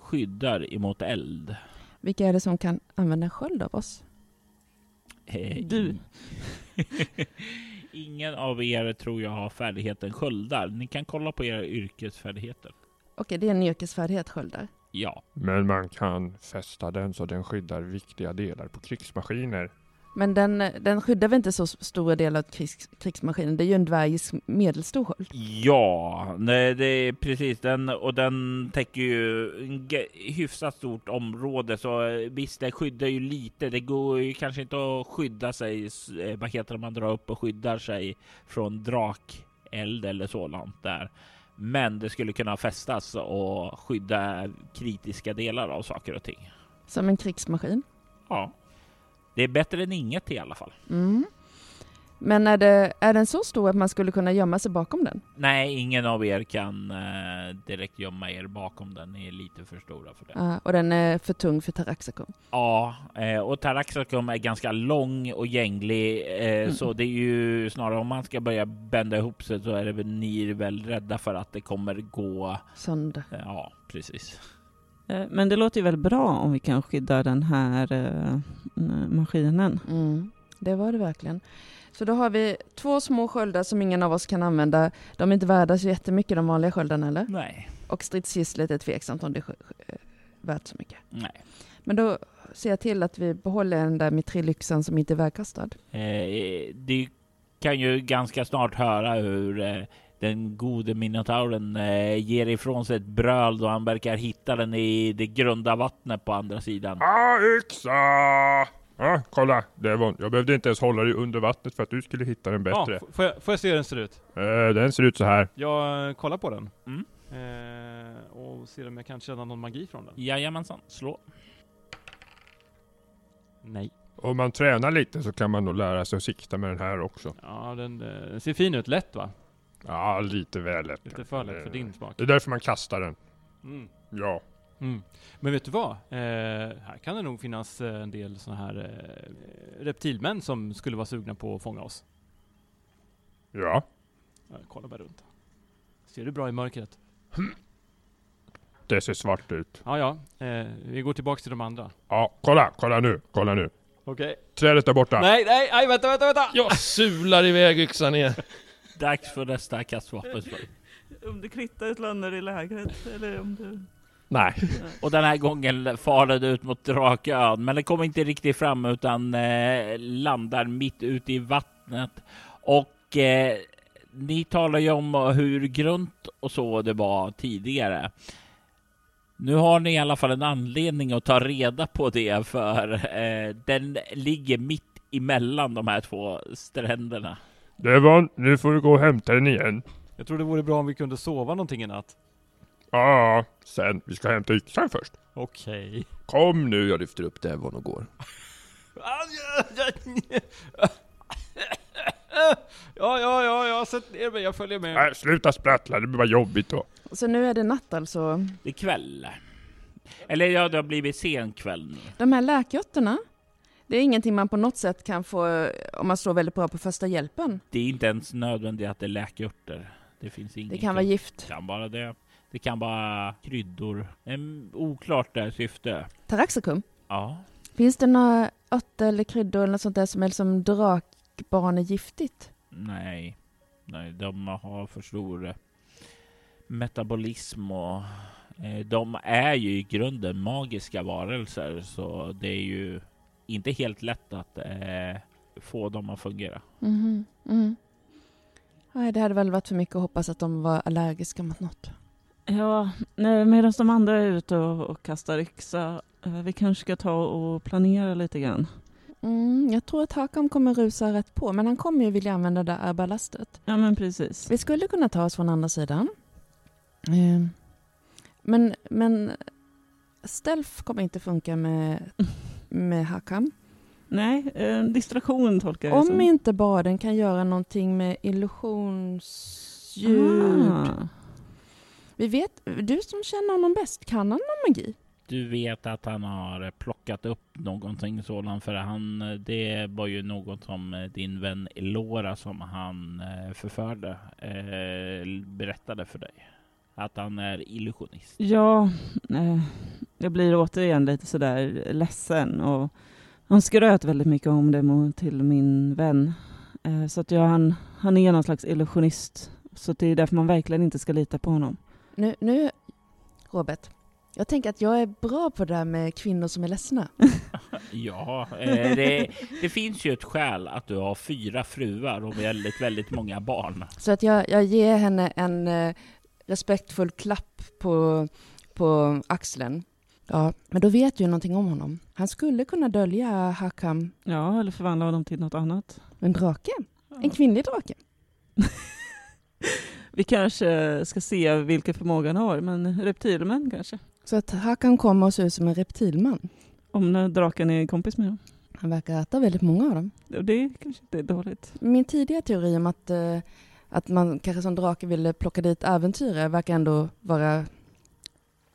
skyddar emot eld. Vilka är det som kan använda en sköld av oss? Eh, Du. in- Ingen av er tror jag har färdigheten sköldar. Ni kan kolla på era yrkesfärdigheter. Okej, det är en yrkesfärdighet, sköldar. Ja, Men man kan fästa den så den skyddar viktiga delar på krigsmaskiner. Men den, den skyddar väl inte så stora delar av krigs, krigsmaskinen? Det är ju en dvärgisk medelstor sköld. Ja, nej, det är precis den och den täcker ju hyfsat stort område så eh, visst, det skyddar ju lite. Det går ju kanske inte att skydda sig. eh, Vad heter det man drar upp och skyddar sig från drakeld eller sådant där. Men det skulle kunna fästas och skydda kritiska delar av saker och ting. Som en krigsmaskin. Ja, det är bättre än inget i alla fall. Mm. Men är, det, är den så stor att man skulle kunna gömma sig bakom den? Nej, ingen av er kan eh, direkt gömma er bakom den. Ni är lite för stora för det. Ja, och den är för tung för Taraxacum. Ja, eh, och Taraxacum är ganska lång och gänglig, eh, Mm. så det är ju snarare om man ska börja bända ihop sig så är det väl ni väl rädda för att det kommer gå. Sönder. Eh, ja, precis. Eh, Men det låter ju väl bra om vi kan skydda den här eh, maskinen. Mm. Det var det verkligen. Så då har vi två små sköldar som ingen av oss kan använda. De är inte värda så jättemycket de vanliga sköldarna eller? Nej, Och stridsgisslet är tveksamt om det är eh, värt så mycket. nej. Men då ser jag till att vi behåller den där mitrilyxan som inte är vägkastad. Eh, det kan ju ganska snart höra hur eh, den gode minotauren eh, ger ifrån sig ett bröl då han verkar hitta den i det grunda vattnet på andra sidan. Ah, yxa! Ah, kolla, det var, jag behövde inte ens hålla dig under vattnet för att du skulle hitta den Ja, bättre. f- får, jag, får jag se hur den ser ut? Eh, den ser ut så här. Jag eh, kollar på den. Mm. Eh, och ser om jag kan känna någon magi från den. Jajamensan, slå. Nej. Om man tränar lite så kan man nog lära sig att sikta med den här också. Ja, den, eh, den ser fin ut. Lätt va? Ja, lite väl lätt. Lite för lätt för din smak. Det är därför man kastar den. Mm. Ja. Mm. Men vet du vad? Eh, här kan det nog finnas eh, en del såna här eh, reptilmän som skulle vara sugna på att fånga oss. Ja. Jag kollar bara runt. Ser du bra i mörkret? Det ser svart ut. Ja, ja. Eh, vi går tillbaks till de andra. Ja, kolla, kolla nu, kolla nu. Okej. Trädet där borta. Nej, nej, nej, vänta, vänta, vänta! Jag sular iväg yxan igen. Dags för nästa kastvapenslag. Om du krittar ett lönder i lägret, eller om du... Nej. Och den här gången far den ut mot Drakön, men den kommer inte riktigt fram utan eh, landar mitt ute i vattnet. Och eh, ni talar ju om hur grunt och så det var tidigare. Nu har ni i alla fall en anledning att ta reda på det, för eh, den ligger mitt emellan de här två stränderna. Devon, nu får du gå och hämta den igen. Jag tror det vore bra om vi kunde sova någonting i natt. Ja, sen. Vi ska hämta yxan först. Okej. Kom nu. Jag lyfter upp Devon och går. Ja, ja, ja, jag har sett ner mig. Jag följer med. Nej, sluta sprattla. Det blir bara jobbigt då. Så nu är det natt alltså. Det är kväll. Eller ja, det har blivit sen kväll nu. De här läkjotterna, det är ingenting man på något sätt kan få om man står väldigt bra på första hjälpen. Det är inte ens nödvändigt att det är läkörter. Det finns inget. Det kan vara gift. Det kan vara det. Det kan vara kryddor. En oklart där syfte. Taraxacum, Ja. finns det några örter eller kryddor eller något sånt där som är som drakbanegiftigt? Nej. Nej, de har för stor eh, metabolism och eh, de är ju i grunden magiska varelser så det är ju inte helt lätt att eh, få dem att fungera. Mhm, mhm. Nej, det hade väl varit för mycket att hoppas att de var allergiska mot något. Ja, medan de andra är ute och, och kastar yxa, eh, vi kanske ska ta och planera lite grann. Mm, jag tror att Hakam kommer rusa rätt på, men han kommer ju vilja använda det där balastet. Ja, men precis. Vi skulle kunna ta oss från andra sidan. Eh, Men, men stealth kommer inte funka med, med Hakam. Nej, eh, distraktion tolkar jag Om som. inte baden kan göra någonting med illusionsljud. Ah. Vi vet, du som känner honom bäst, kan han någon magi? Du vet att han har plockat upp någonting sådant för han, det var ju något som din vän Elora som han eh, förförde eh, berättade för dig. Att han är illusionist. Ja, eh, jag blir återigen lite sådär ledsen och han skröt väldigt mycket om det mot- till min vän. Eh, så att ja, han, han är någon slags illusionist. Så det är därför man verkligen inte ska lita på honom. Nu, nu, Robert. Jag tänker att jag är bra på det där med kvinnor som är ledsna. Ja, eh, det, det finns ju ett skäl att du har fyra fruar och väldigt, väldigt många barn. Så att jag, jag ger henne en eh, respektfull klapp på, på axeln. Ja, men då vet du någonting om honom. Han skulle kunna dölja Hakam, Ja, eller förvandla honom till något annat. en drake. En kvinnlig drake. Vi kanske ska se vilken förmåga han har, men reptilmän kanske? Så att Hakan kommer att se ut som en reptilman. Om draken är kompis med dem. Han verkar äta väldigt många av dem. Och det kanske inte är dåligt. Min tidiga teori om att, eh, att man kanske som drake ville plocka dit äventyrare verkar ändå vara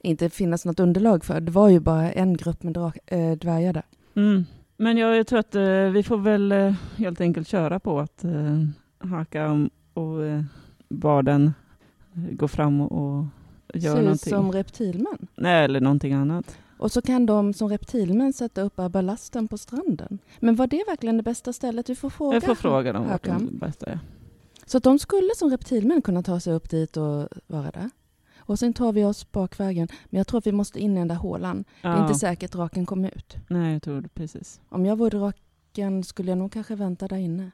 inte finnas något underlag för. Det var ju bara en grupp med drak, eh, dvärgar där. Mm. Men jag, jag tror att eh, vi får väl eh, helt enkelt köra på att eh, Haka och barden går fram och gör Ser ut någonting. som reptilmän. Nej, eller någonting annat. Och så kan de som reptilmän sätta upp ballasten på stranden. Men var det verkligen det bästa stället? Vi får fråga. Jag får fråga dem vart Håkan. de bästa är. Så de skulle som reptilmän kunna ta sig upp dit och vara där. Och sen tar vi oss bakvägen. Men jag tror att vi måste in i den där hålan. Det är Ja. inte säkert draken kommer ut. Nej, jag tror det precis. Om jag vore draken skulle jag nog kanske vänta där inne.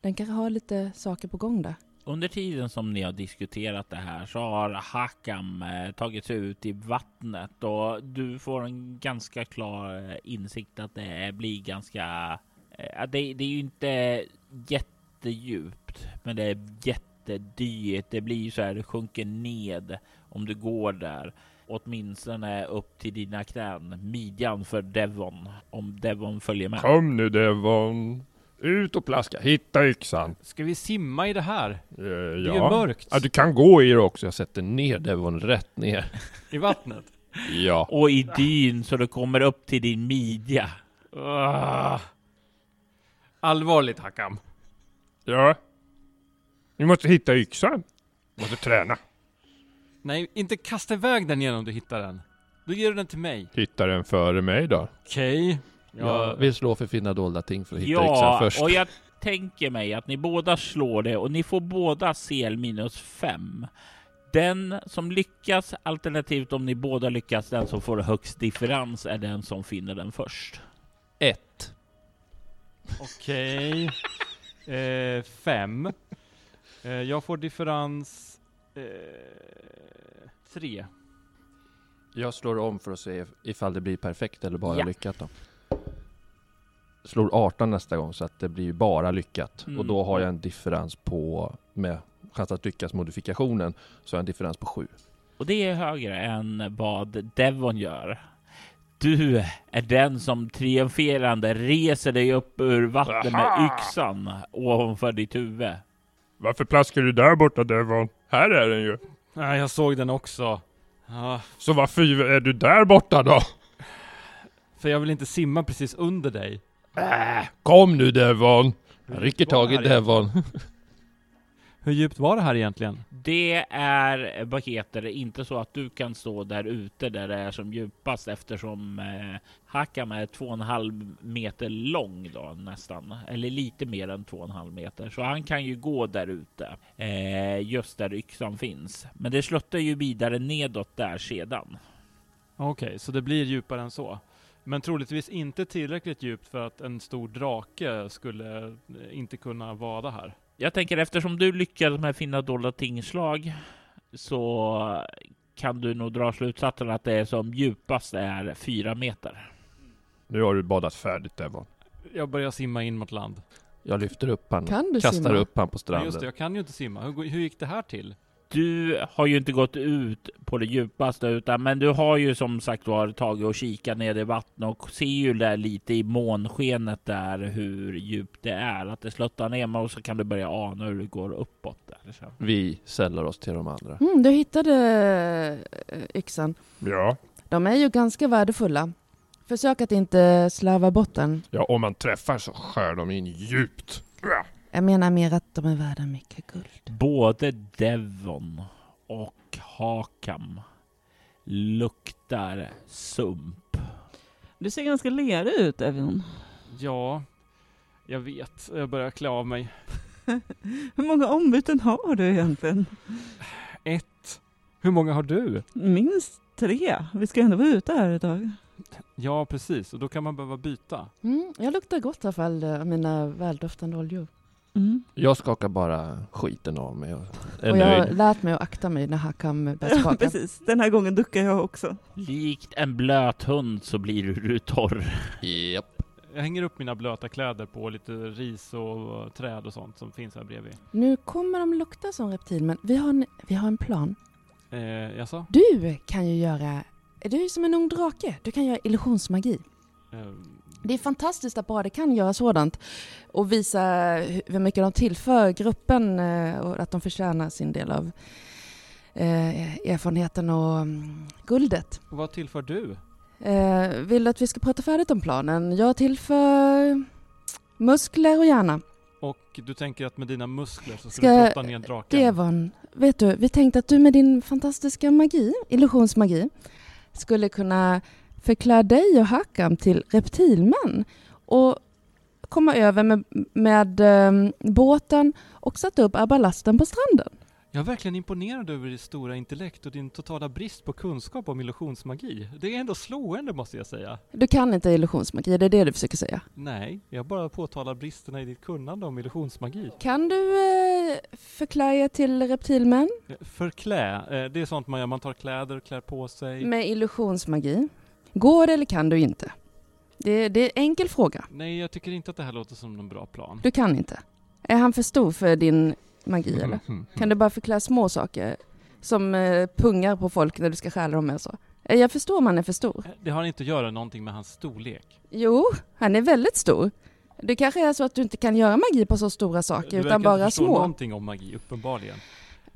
Den kanske har lite saker på gång där. Under tiden som ni har diskuterat det här så har Hakam eh, tagits tagit sig ut i vattnet och du får en ganska klar eh, insikt att det blir ganska... Eh, det, det är ju inte jättedjupt, men det är jättedyrt. Det blir ju så här, det sjunker ned om du går där. Åtminstone upp till dina knän, midjan för Devon, om Devon följer med. Kom nu Devon. Ut och plaska. Hitta yxan. Ska vi simma i det här? Eh, Det är ju ja. mörkt ja, du kan gå i det också. Jag sätter ner Devon rätt ner. i vattnet. Ja. Och i dyn så du kommer upp till din midja. Ah. Allvarligt Hakam. Ja. Vi måste hitta yxan. Måste träna. Nej, inte kasta iväg den igen om du hittar den. Då ger du den till mig. Hitta den före mig då. Okej. Jag vill slå för finna dolda ting för att hitta Ja, yxan först. och jag tänker mig att ni båda slår det och ni får båda CL minus fem. Den som lyckas, alternativt om ni båda lyckas, den som får högst differens är den som finner den först. Ett. Okej. Eh, fem. Eh, jag får differens... Eh, tre. Jag slår om för att se ifall det blir perfekt eller bara Ja. lyckat då. Slår 18 nästa gång så att det blir bara lyckat. Mm. Och då har jag en differens på, med chans att lyckas modifikationen, så har jag en differens på 7. Och det är högre än vad Devon gör. Du är den som triumferande reser dig upp ur vattnet med yxan ovanför ditt huvud. Varför plaskar du där borta Devon? Här är den ju. Nej, jag såg den också. Ja, Så varför är du där borta då? för jag vill inte simma precis under dig. Äh, kom nu Devon. Jag rycker tag i? Devon. Hur djupt var det här egentligen? Det är, vad heter det, inte så att du kan stå där ute där det är som djupast eftersom eh, Hakam är två och en halv meter lång då nästan, eller lite mer än två och en halv meter. Så han kan ju gå där ute, eh, just där yxan finns. Men det sluttar ju vidare nedåt där sedan. Okej, så det blir djupare än så. Men troligtvis inte tillräckligt djupt för att en stor drake skulle eh, inte kunna vada här. Jag tänker eftersom du lyckades med finna dolda tingslag så kan du nog dra slutsatsen att det är som djupast är fyra meter. Nu har du badat färdigt Devon. Jag börjar simma in mot land. Jag lyfter upp han, Kan du kastar simma? upp han på stranden. just det, jag kan ju inte simma. Hur, hur gick det här till? Du har ju inte gått ut på det djupaste utan men du har ju som sagt var tagit och kikat ner i vattnet och ser ju där lite i månskenet där hur djupt det är. Att det sluttar ner och så kan du börja ana hur det går uppåt där. Så. Vi sällar oss till de andra. Mm, du hittade eh, yxan. Ja. De är ju ganska värdefulla. Försök att inte slarva bort den. Ja, om man träffar så skär de in djupt. Jag menar mer att de är värda mycket guld. Både Devon och Hakam luktar sump. Du ser ganska lerig ut, Evion. Ja, jag vet. Jag börjar klä av mig. Hur många ombyten har du egentligen? Ett. Hur många har du? Minst tre. Vi ska ändå vara ute här tag. Ja, precis. Och då kan man behöva byta. Mm, jag luktar gott i alla fall av mina väldoftande oljor. Mm. Jag skakar bara skiten av mig och är Och jag har lärt mig att akta mig när Hakam börjar Ja, skaka. precis. Den här gången duckar jag också. Likt en blöt hund så blir du torr. Japp. Jag hänger upp mina blöta kläder på lite ris och träd och sånt som finns här bredvid. Nu kommer de lukta som reptilmän. Vi har en, vi har en plan. Eh, jaså? Du kan ju göra... Du är ju som en ung drake. Du kan göra illusionsmagi. Eh, Det är fantastiskt att bara kan göra sådant och visa hu- hur mycket de tillför gruppen eh, och att de förtjänar sin del av eh, erfarenheten och mm, guldet. vad tillför du? Eh, vill du att vi ska prata färdigt om planen? Jag tillför muskler och hjärna. Och du tänker att med dina muskler så ska, Ska- du brotta ner draken? En, vet du, vi tänkte att du med din fantastiska magi, illusionsmagi, skulle kunna förklä dig och Hakam till reptilmän och komma över med, med eh, båten och sätta upp arbalasten på stranden. Jag är verkligen imponerad över ditt stora intellekt och din totala brist på kunskap om illusionsmagi. Det är ändå slående måste jag säga. Du kan inte illusionsmagi, det är det du försöker säga. Nej, jag bara påtalar bristerna i ditt kunnande om illusionsmagi. Kan du eh, förklä till reptilmän Förklä, eh, det är sånt man gör, man tar kläder, klär på sig. med illusionsmagi? Går eller kan du inte? Det, det är en enkel fråga. Nej, jag tycker inte att det här låter som någon bra plan. Du kan inte. Är han för stor för din magi eller? Mm. Kan du bara förklä små saker? Som eh, pungar på folk när du ska stjäla dem med så. Eh, Jag förstår om han är för stor. Eh, Det har inte att göra någonting med hans storlek. Jo, han är väldigt stor. Det kanske är så att du inte kan göra magi på så stora saker du utan verkar inte bara förstå små. någonting om magi, uppenbarligen.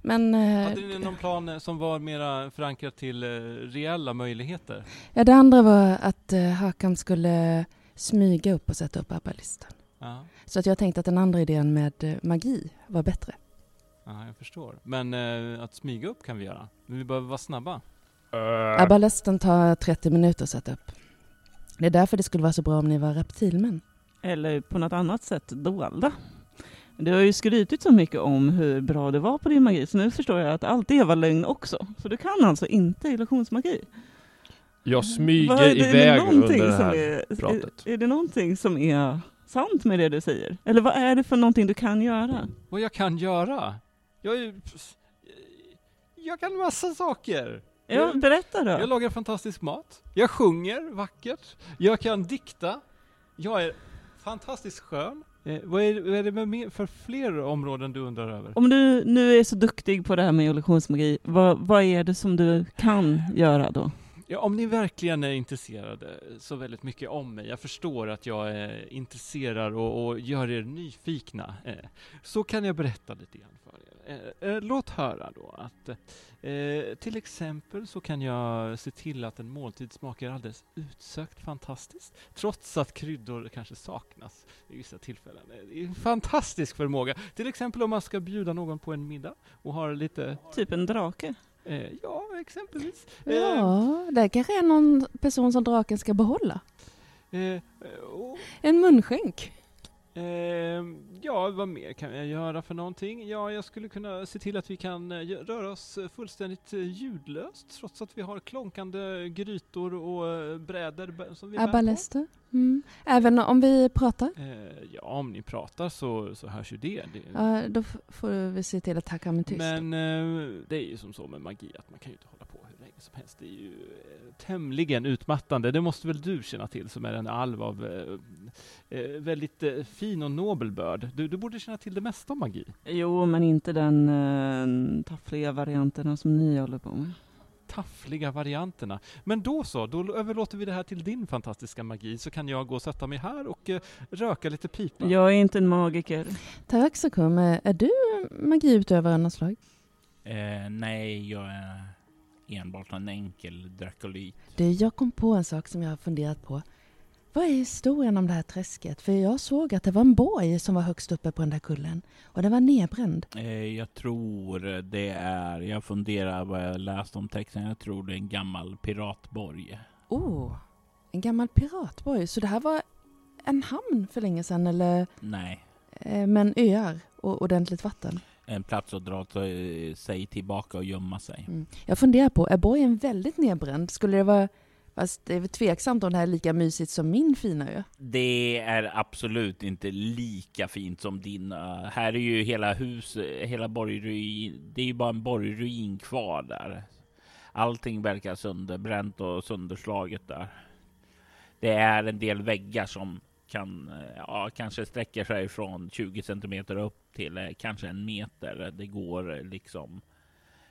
Men eh, Hade ni någon plan eh, som var mera förankrad till eh, reella möjligheter? ja, det andra var att Hakam skulle smyga upp och sätta upp arbalistan. Ja, Så att jag tänkte att den andra idén med magi var bättre. ja jag förstår. Men eh, att smyga upp kan vi göra. Men vi behöver vara snabba. Eh, Arbalesten tar 30 minuter att sätta upp. Det är därför det skulle vara så bra om ni var reptilmän. Eller på något annat sätt dolda. Du har ju skrytit så mycket om hur bra det var på din magi, så nu förstår jag att allt det var lögn också. Så du kan alltså inte illusionsmagi? jag smyger Vad är det- är det iväg någonting under det som här är, pratet. Är, är det någonting som är sant med det du säger? Eller vad är det för någonting du kan göra? Vad jag kan göra? Jag är... Jag kan massa saker! Ja, berätta då. Jag lagar fantastisk mat. Jag sjunger vackert. Jag kan dikta. Jag är fantastiskt skön. Eh, vad, är, vad är det med för fler områden du undrar över? Om du nu är så duktig på det här med illusionsmagi, vad, vad är det som du kan göra då? Ja, om ni verkligen är intresserade så väldigt mycket om mig, jag förstår att jag är intresserad och, och gör er nyfikna, eh, så kan jag berätta lite grann för. Eh, eh, låt höra då att eh, till exempel så kan jag se till att en måltid smakar alldeles utsökt fantastiskt, trots att kryddor kanske saknas i vissa tillfällen. Eh, Det är en fantastisk förmåga. Till exempel om man ska bjuda någon på en middag och har lite, Typ en drake? eh, ja exempelvis. Ja, det kanske är någon person som draken ska behålla. Eh, och, En munskänk. Eh, ja, vad mer kan jag göra för någonting? Ja, jag skulle kunna se till att vi kan eh, röra oss eh, fullständigt eh, ljudlöst trots att vi har klonkande grytor och eh, brädor b- som vi bär på. Mm. Även om vi pratar. Eh, ja, om ni pratar så, så hörs ju det. det Ja, då får vi se till att Hakam är tyst. Men eh, det är ju som så med magi att man kan ju inte hålla som helst. Det är ju eh, tämligen utmattande. Det måste väl du känna till som är en alv av eh, eh, väldigt eh, fin och nobel börd. Du, du borde känna till det mesta om magi. Jo, men inte den uh, taffliga varianten som ni håller på med. Taffliga varianterna. Men då så, då överlåter vi det här till din fantastiska magi så kan jag gå och sätta mig här och eh, röka lite pipa. Jag är inte en magiker. Tack Sakum. Är är du magiutövare av något slag? Eh, nej, jag är enbart en enkel drakolit. Du, jag kom på en sak som jag har funderat på. Vad är historien om det här träsket? För jag såg att det var en borg som var högst uppe på den där kullen. Och den var nedbränd. Eh, jag tror det är, jag funderar vad jag läst om texten, jag tror det är en gammal piratborg. Oh, en gammal piratborg. Så det här var en hamn för länge sedan eller Nej, eh, men öar och ordentligt vatten? En plats att dra sig tillbaka och gömma sig. Mm. Jag funderar på, är borgen väldigt nedbränd? Skulle det vara, fast det är väl tveksamt om det här är lika mysigt som min fina ö? Det är absolut inte lika fint som din. ö. här är ju hela hus, hela borgruin, det är ju bara en borgruin kvar där. Allting verkar sönderbränt och sönderslaget där. Det är en del väggar som kan, eh, ja, kanske sträcker sig från 20 centimeter upp till eh, kanske en meter. Det går eh, liksom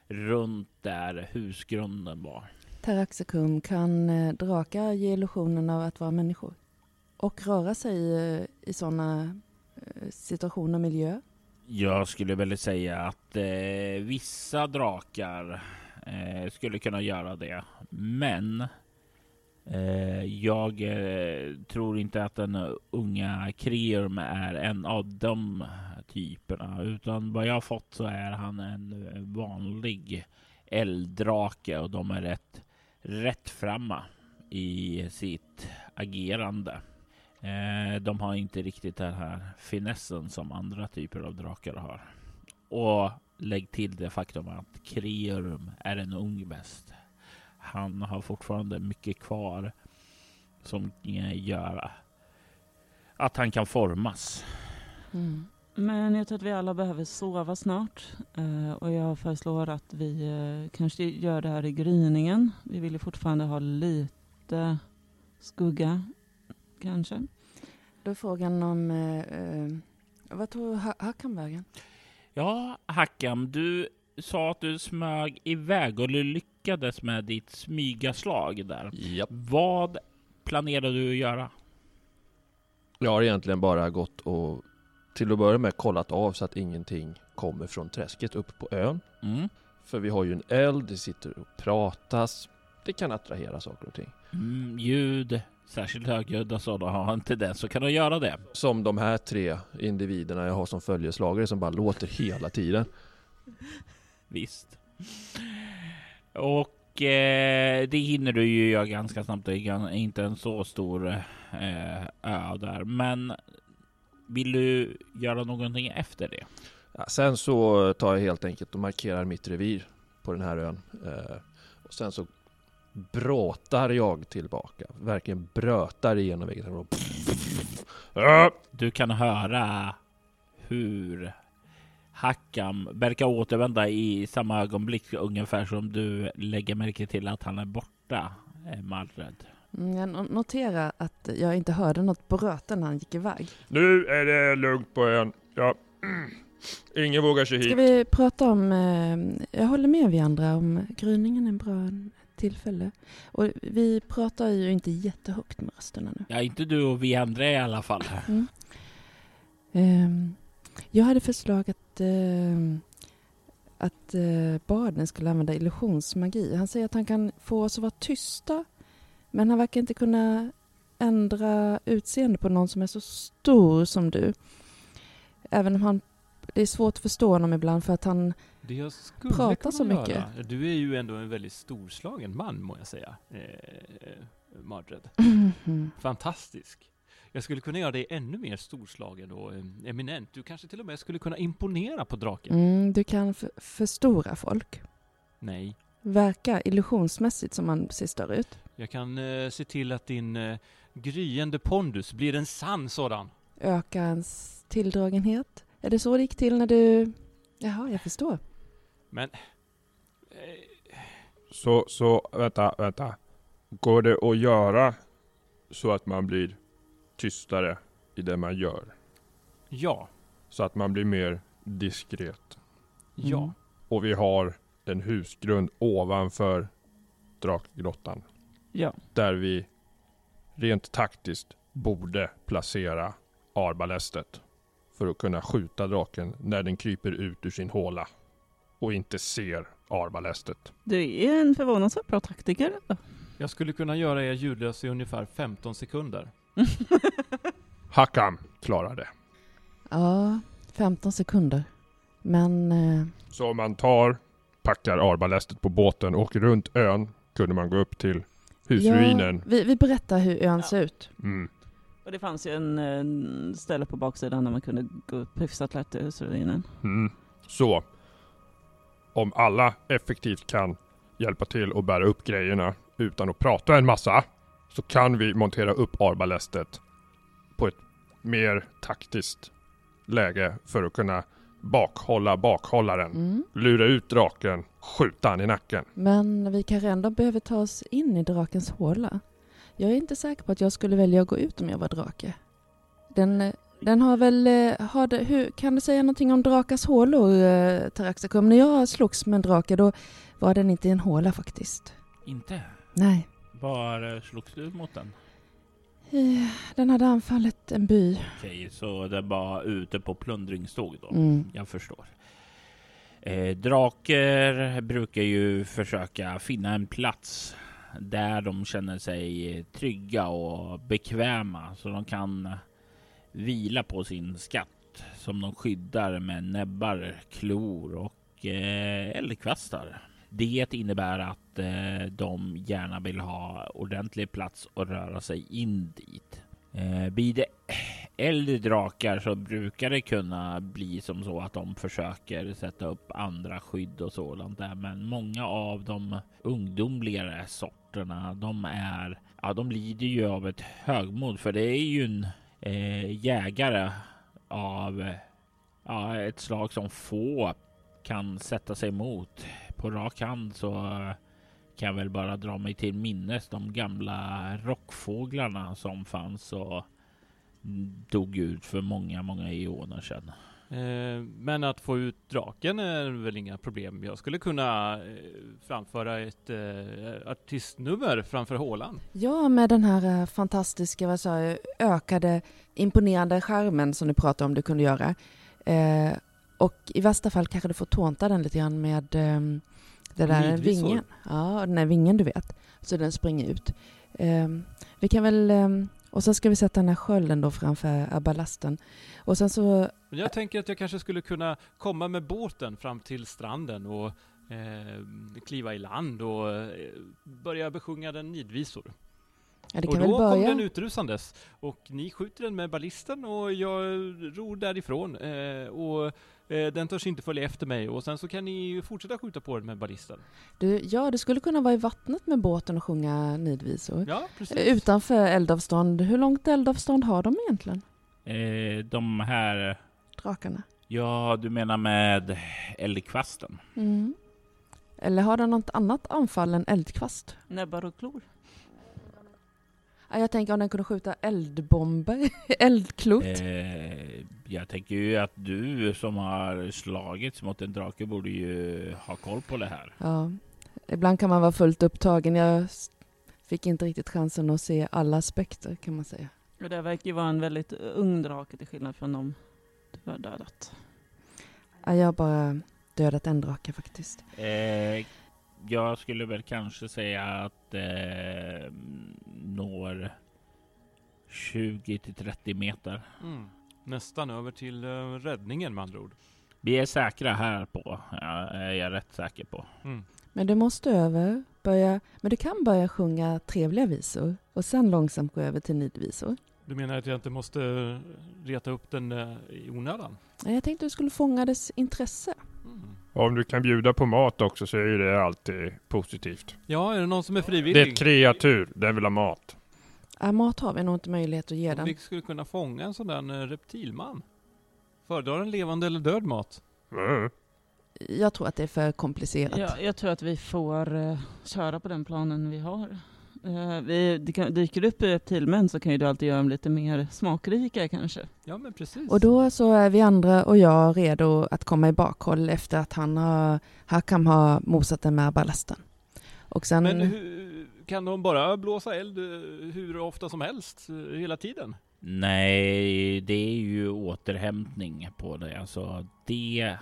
runt där husgrunden var. Taraxacum, kan drakar ge illusionen av att vara människor? Och röra sig eh, i sådana situationer och miljöer? Jag skulle väl säga att eh, vissa drakar eh, skulle kunna göra det. Men Eh, jag eh, tror inte att den unga Kreum är en av de typerna. Utan vad jag har fått så är han en vanlig elddrake och de är rätt rättframma i sitt agerande. Eh, de har inte riktigt den här finessen som andra typer av drakar har. Och lägg till det faktum att Kreum är en ung bäst. Han har fortfarande mycket kvar som gör att han kan formas. Mm. Men jag tror att vi alla behöver sova snart. Eh, och jag föreslår att vi eh, kanske gör det här i gryningen. Vi vill ju fortfarande ha lite skugga, kanske. Då är frågan om... Eh, eh, vad tror ha Hackan vägen? Ja, Hackam, du sa att du smög iväg och du lyckades med ditt smygaslag där. Japp. Vad planerar du att göra? Jag har egentligen bara gått och till att börja med kollat av så att ingenting kommer från träsket upp på ön. Mm. För vi har ju en eld, det sitter och pratas. Det kan attrahera saker och ting. Mm, ljud, särskilt högljudda sådana, har inte det så kan du göra det. Som de här tre individerna jag har som följeslagare som bara låter hela tiden. Visst. Och eh, det hinner du ju göra ganska snabbt. Det är inte en så stor eh, ö där. Men vill du göra någonting efter det? Ja, sen så tar jag helt enkelt och markerar mitt revir på den här ön. Eh, och sen så bråtar jag tillbaka. Verkligen brötar igenom. Ja, Du kan höra hur Hackam verkar återvända i samma ögonblick ungefär som du lägger märke till att han är borta, eh, Malred. Mm, jag no- noterar att jag inte hörde något bröte när han gick iväg. nu är det lugnt på ön. Ja. Ingen vågar sig Ska hit. vi prata om... Eh, jag håller med vi andra om gryningen är en bra tillfälle. Och vi pratar ju inte jättehögt med rösterna nu. Ja, inte du och vi andra i alla fall. Mm. Ehm, jag hade förslag att, ehm, att eh, barden skulle använda illusionsmagi. Han säger att han kan få oss att vara tysta, men han verkar inte kunna ändra utseende på någon som är så stor som du. Även om han, det är svårt att förstå honom ibland för att han, Pratar så mycket. göra, Du är ju ändå en väldigt storslagen man må jag säga. Eh, Mardred. Fantastisk. Jag skulle kunna göra dig ännu mer storslagen och eh, eminent. Du kanske till och med skulle kunna imponera på draken. mm, du kan förstora folk. Nej. Verka illusionsmässigt som man ser större ut. Jag kan eh, se till att din eh, gryende pondus blir en sann sådan. Öka hans tilldragenhet. Är det så det gick till när du... Jaha, jag förstår. Men... Eh, Så, så, vänta, vänta. Går det att göra så att man blir tystare i det man gör? ja. Så att man blir mer diskret. Ja. Mm. Och vi har en husgrund ovanför drakgrottan. Ja. Där vi rent taktiskt borde placera arbalestet. För att kunna skjuta draken när den kryper ut ur sin håla. Och inte ser arbalestet. Du är en förvånansvärt bra taktiker. Jag skulle kunna göra er ljudlös i ungefär 15 sekunder. Klarar det. Ja, 15 sekunder. Men eh, Så om man tar, packar arbalestet på båten och åker runt ön kunde man gå upp till husruinen. Ja, vi, vi berättar hur ön Ja. ser ut. Mm. Och det fanns ju en, en ställe på baksidan där man kunde gå upp hyfsat lätt till husruinen. Mm. Så, om alla effektivt kan hjälpa till och bära upp grejerna utan att prata en massa så kan vi montera upp arbalestet på ett mer taktiskt läge för att kunna bakhålla bakhållaren, Mm. lura ut draken, skjuta han i nacken. Men vi kanske ändå behöver ta oss in i drakens håla. Jag är inte säker på att jag skulle välja att gå ut om jag var drake. Den, den har väl, eh, har det, hur, kan du säga någonting om drakars hålor, eh, Taraxacum? När jag slogs med en drake då var den inte i en håla faktiskt. Inte? Nej. Var eh, slogs du mot den? Eh, Den hade anfallit en by. Okej, så den var ute på plundringståg då? Mm. Jag förstår. Eh, draker brukar ju försöka finna en plats där de känner sig trygga och bekväma så de kan vila på sin skatt som de skyddar med näbbar, klor och eh, eldkvastar. Det innebär att eh, de gärna vill ha ordentlig plats att röra sig in dit. Eh, blir det äldre drakar så brukar det kunna bli som så att de försöker sätta upp andra skydd och sådant där. Men många av de ungdomligare sorterna, de är, ja, de lider ju av ett högmod för det är ju en eh, jägare av ja, ett slag som få kan sätta sig emot. På rak hand så kan jag väl bara dra mig till minnes de gamla rockfåglarna som fanns och dog ut för många, många eoner sedan. Eh, Men att få ut draken är väl inga problem. Jag skulle kunna eh, framföra ett eh, artistnummer framför hålan. Ja, med den här eh, fantastiska, vad sa jag, ökade imponerande skärmen som du pratade om du kunde göra. Eh, och i värsta fall kanske du får tånta den lite grann med eh, det där Nidvisor. vingen. Ja, den där vingen du vet. Så den springer ut. Eh, vi kan väl, eh, och sen ska vi sätta den här skölden då framför ballasten. Och sen så, Men jag tänker att jag kanske skulle kunna komma med båten fram till stranden och eh, kliva i land och eh, börja besjunga den nidvisor. ja det och kan då väl kommer börja. den utrusandes och ni skjuter den med ballisten och jag ror därifrån eh, och den törs inte följa efter mig och sen så kan ni fortsätta skjuta på den med ballisten. Du, ja, du skulle kunna vara i vattnet med båten och sjunga nidvisor. Ja, precis. Eh, Utanför eldavstånd. Hur långt eldavstånd har de egentligen? Eh, de här, Drakarna? ja du menar med eldkvasten? Mm. Eller har den något annat anfall än eldkvast? Näbbar och klor. Ja, jag tänker om den kunde skjuta eldbomber, eldklot. Eh, jag tänker ju att du som har slagits mot en drake borde ju ha koll på det här. Ja. Ibland kan man vara fullt upptagen. Jag fick inte riktigt chansen att se alla aspekter kan man säga. Och det verkar ju vara en väldigt ung drake till skillnad från de du har dödat. Ja, jag har bara dödat en drake faktiskt. Eh, jag skulle väl kanske säga att eh, når 20 till 30 meter. Mm. Nästan över till eh, räddningen med andra ord. Vi är säkra här på, ja, är jag rätt säker på. Mm. Men du måste över, börja, men du kan börja sjunga trevliga visor och sen långsamt gå över till nidvisor. Du menar att jag inte måste eh, reta upp den eh, i onödan? Ja, Jag tänkte du skulle fånga dess intresse. Och om du kan bjuda på mat också så är ju det alltid positivt. Ja, är det någon som är Det är frivillig? ett kreatur, den vill ha mat. Ja, mat har vi nog inte möjlighet att ge den. Vi skulle kunna fånga en sån där eh, reptilman. Föredrar en levande eller död mat? Mm. Jag tror att det är för komplicerat. Ja, jag tror att vi får uh, köra på den planen vi har. Uh, vi, det kan, dyker upp reptilmän så kan ju du alltid göra dem lite mer smakrika kanske. Ja, men precis. Och då så är vi andra och jag redo att komma i bakhåll efter att han har, Hakam har mosat den med ballasten. Och sen, Men hur, kan de bara blåsa eld eh, hur ofta som helst, eh, hela tiden? Nej, det är ju återhämtning på det. Alltså, det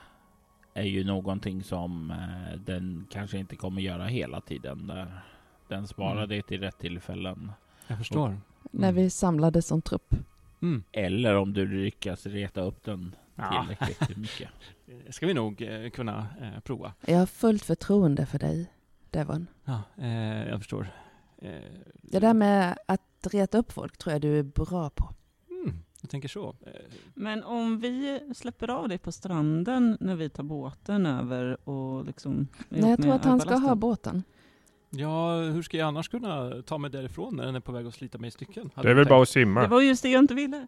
är ju någonting som den kanske inte kommer göra hela tiden. Där. Den sparar Mm. det till rätt tillfällen. Jag förstår. när vi samlades som trupp. Mm. Eller om du lyckas reta upp den Ja. tillräckligt mycket. Det ska vi nog eh, kunna eh, prova. Jag har fullt förtroende för dig, Devon. Ja, eh, jag förstår. Eh, Det där med att reta upp folk tror jag du är bra på. Mm, jag tänker så. Eh, Men om vi släpper av dig på stranden när vi tar båten över och liksom... Nej, jag tror att han ska ha båten. Ja, hur ska jag annars kunna ta mig därifrån när den är på väg att slita mig i stycken? Hade Det är väl tänkt. bara att Det simma. var just det jag inte ville.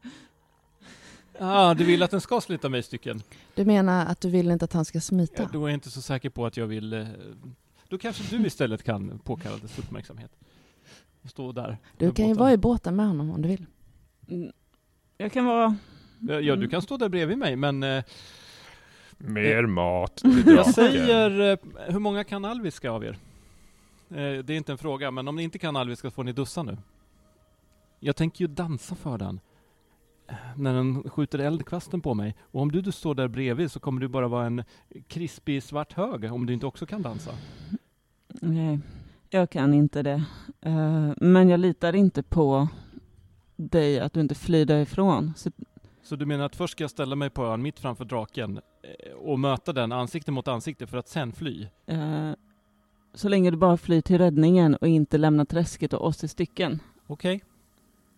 Ah, du vill att den ska slita mig i stycken? Du menar att du vill inte att han ska smita? Ja, då är jag inte så säker på att jag vill... eh, Då kanske du istället kan påkalla dess uppmärksamhet. Och stå där. Du kan ju vara i båten med honom om du vill. Mm. Jag kan vara... Ja, Ja, du kan stå där bredvid mig, men eh, Mer mat till jag draken. säger, eh, hur många kan alviska av er? Eh, det är inte en fråga, men om ni inte kan alviska får ni dussa nu. Jag tänker ju dansa för den. eh, När den skjuter eldkvasten på mig. Och om du, du står där bredvid så kommer du bara vara en krispig svart hög om du inte också kan dansa. Nej, jag kan inte det. Eh, men jag litar inte på dig, att du inte flyr därifrån. Så, Så du menar att först ska jag ställa mig på ön mitt framför draken och möta den ansikte mot ansikte för att sen fly? Så länge du bara flyr till räddningen och inte lämnar träsket och oss i stycken. Okej.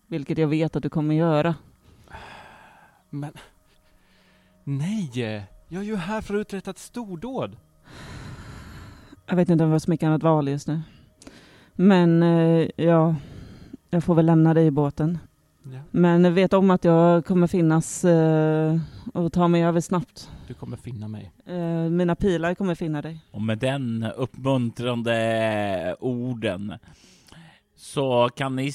Vilket jag vet att du kommer göra. Men... Nej! Jag är ju här för att uträtta ett stordåd. Jag vet inte om jag har så mycket annat val just nu. Men eh, ja, jag får väl lämna dig i båten. Ja. Men vet om att jag kommer finnas eh, och ta mig över snabbt. Du kommer finna mig. Eh, mina pilar kommer finna dig. Och med den uppmuntrande orden så kan ni,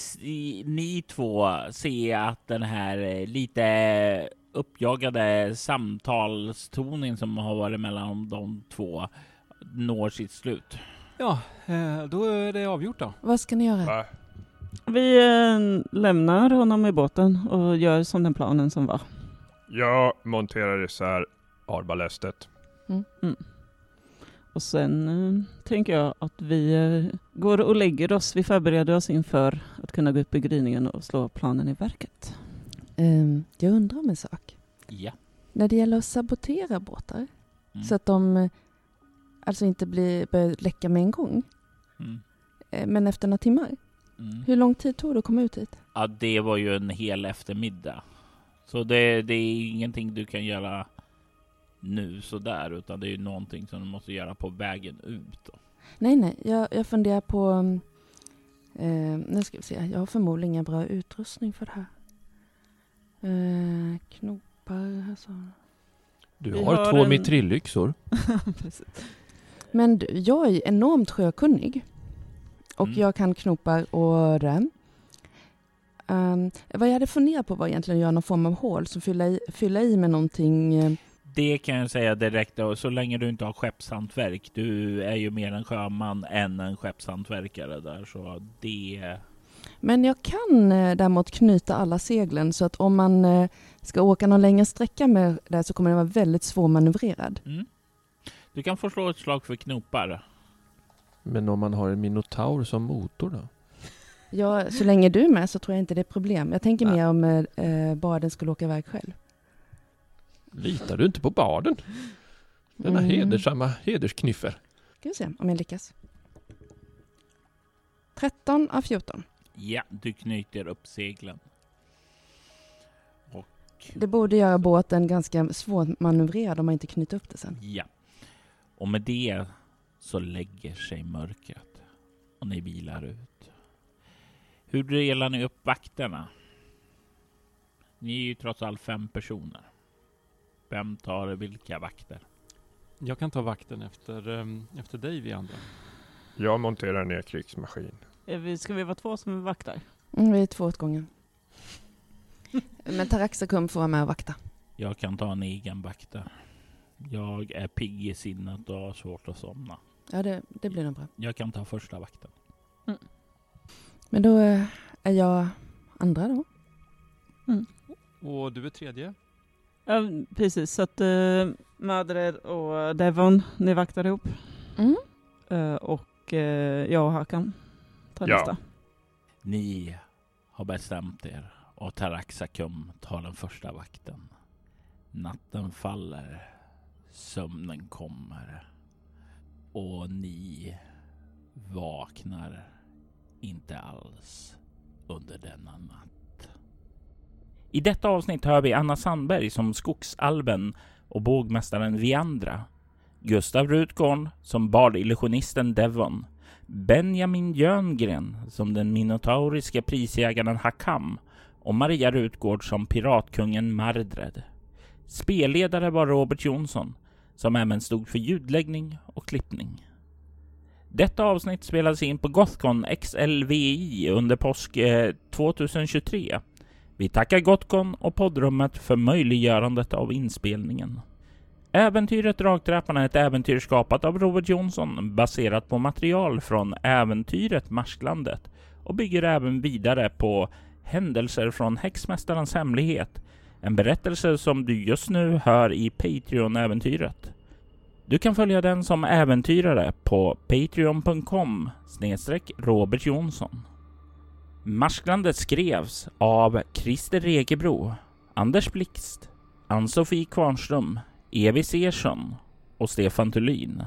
ni två se att den här eh, lite uppjagade samtalstoningen som har varit mellan de två når sitt slut. Ja, eh, då är det avgjort då. Vad ska ni göra? Va? Vi eh, lämnar honom i båten och gör som den planen som var. Jag monterar isär arbalästet. Och sen eh, tänker jag att vi eh, går och lägger oss. Vi förbereder oss inför att kunna gå upp i gryningen och slå planen i verket. Ehm, jag undrar om en sak. Ja. När det gäller att sabotera båtar, Mm. så att de eh, alltså inte blir, börjar läcka med en gång, Mm. eh, men efter några timmar. Mm. Hur lång tid tog det att komma ut hit? Ja, det var ju en hel eftermiddag. Så det, det är ingenting du kan göra nu sådär, utan det är ju någonting som du måste göra på vägen ut. Då. Nej, nej, jag, jag funderar på... mm, Eh, nu ska vi se, jag har förmodligen ingen bra utrustning för det här. Eh, knopar, alltså. Du har, har två en- mitrillyxor. Men du, jag är enormt sjökunnig. Och Mm. jag kan knopar och det. Um, vad jag hade funderat på var egentligen att göra någon form av hål, så fylla i, fylla i med någonting. Det kan jag säga direkt, då, så länge du inte har skeppshantverk. Du är ju mer en sjöman än en skeppshantverkare där, så det... Men jag kan eh, däremot knyta alla seglen så att om man eh, ska åka någon längre sträcka med det så kommer den vara väldigt svårmanövrerad. Mm. Du kan få slå ett slag för knopar. Men om man har en minotaur som motor då? Ja, så länge du är med så tror jag inte det är problem. Jag tänker Nej. mer om eh, eh, baden skulle åka iväg själv. Litar du inte på baden? Denna Mm. hedersamma hedersknyffel. Ska vi se om jag lyckas. 13 av 14. Ja, du knyter upp seglen. Det borde göra båten ganska svårmanövrerad om man inte knyter upp det sen. Ja. Och med det så lägger sig mörkret och ni vilar ut. Hur delar ni upp vakterna? Ni är ju trots allt fem personer. Vem tar vilka vakter? Jag kan ta vakten efter, ehm, efter dig vi andra. Jag monterar ner krigsmaskin. Ska vi vara två som vaktar? Mm, vi är två åt gången. Men Taraxacum får vara med och vakta. Jag kan ta en egen vakt där. Jag är pigg i sinnet och har svårt att somna. Ja, det, det blir nog bra. Jag kan ta första vakten. Men då eh, är jag andra då. Och du är tredje? Ja, precis. Så att uh, Madred och Devon, ni vaktar ihop. Mm. Eh, och eh, jag och Hakan tar Ja. nästa. Ni har bestämt er och Taraxacum tar den första vakten. Natten faller, sömnen kommer och ni vaknar inte alls under denna natt. I detta avsnitt hör vi Anna Sandberg som Skogsalben och bågmästaren Viandra, Gustav Rutgård som bardillusionisten Devon, Benjamin Jöngren som den minotauriska prisjägaren Hakam och Maria Rutgård som piratkungen Mardred. Spelledare var Robert Jonsson som även stod för ljudläggning och klippning. Detta avsnitt spelades in på Gothcon XLVI under påsk eh, 2023. Vi tackar Gotcon och poddrummet för möjliggörandet av inspelningen. Äventyret Dragtrappan är ett äventyr skapat av Robert Jonsson baserat på material från äventyret Marsklandet och bygger även vidare på händelser från Häxmästarens hemlighet. En berättelse som du just nu hör i Patreon-äventyret. Du kan följa den som äventyrare på patreon.com snedstreck Robert Jonsson. Marsklandet skrevs av Christer Regebro, Anders Blixt, Ann-Sofie Kvarnström, Evi Sersson och Stefan Thulin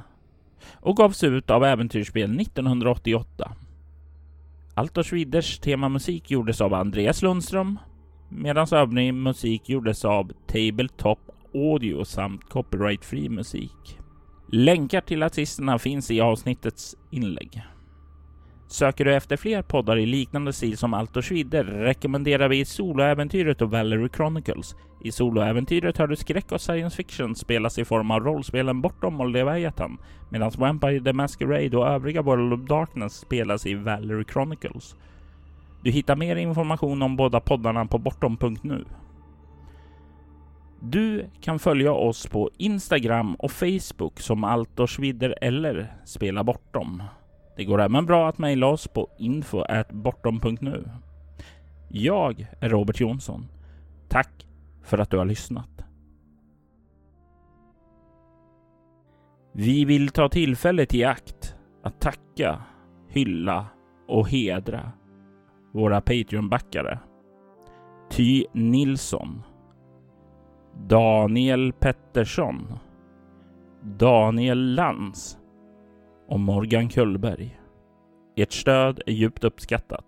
och gavs ut av Äventyrsspel 1988. Altors Widders temamusik gjordes av Andreas Lundström medan övrig musik gjordes av Tabletop Audio samt copyright-fri musik. Länkar till artisterna finns i avsnittets inlägg. Söker du efter fler poddar i liknande stil som Allt och Schwider rekommenderar vi Soloäventyret och Valerie Chronicles. I Soloäventyret hör du skräck och science fiction spelas i form av rollspelen Bortom och Leviathan, medan Vampire the Masquerade och övriga World of Darkness spelas i Valerie Chronicles. Du hittar mer information om båda poddarna på bortom.nu. Du kan följa oss på Instagram och Facebook som Altorsvidder eller Spela Bortom. Det går även bra att mejla oss på info.bortom.nu. Jag är Robert Jonsson. Tack för att du har lyssnat. Vi vill ta tillfället i akt att tacka, hylla och hedra våra Patreon-backare. Ty Nilsson Daniel Pettersson Daniel Lantz och Morgan Kullberg. Ert stöd är djupt uppskattat.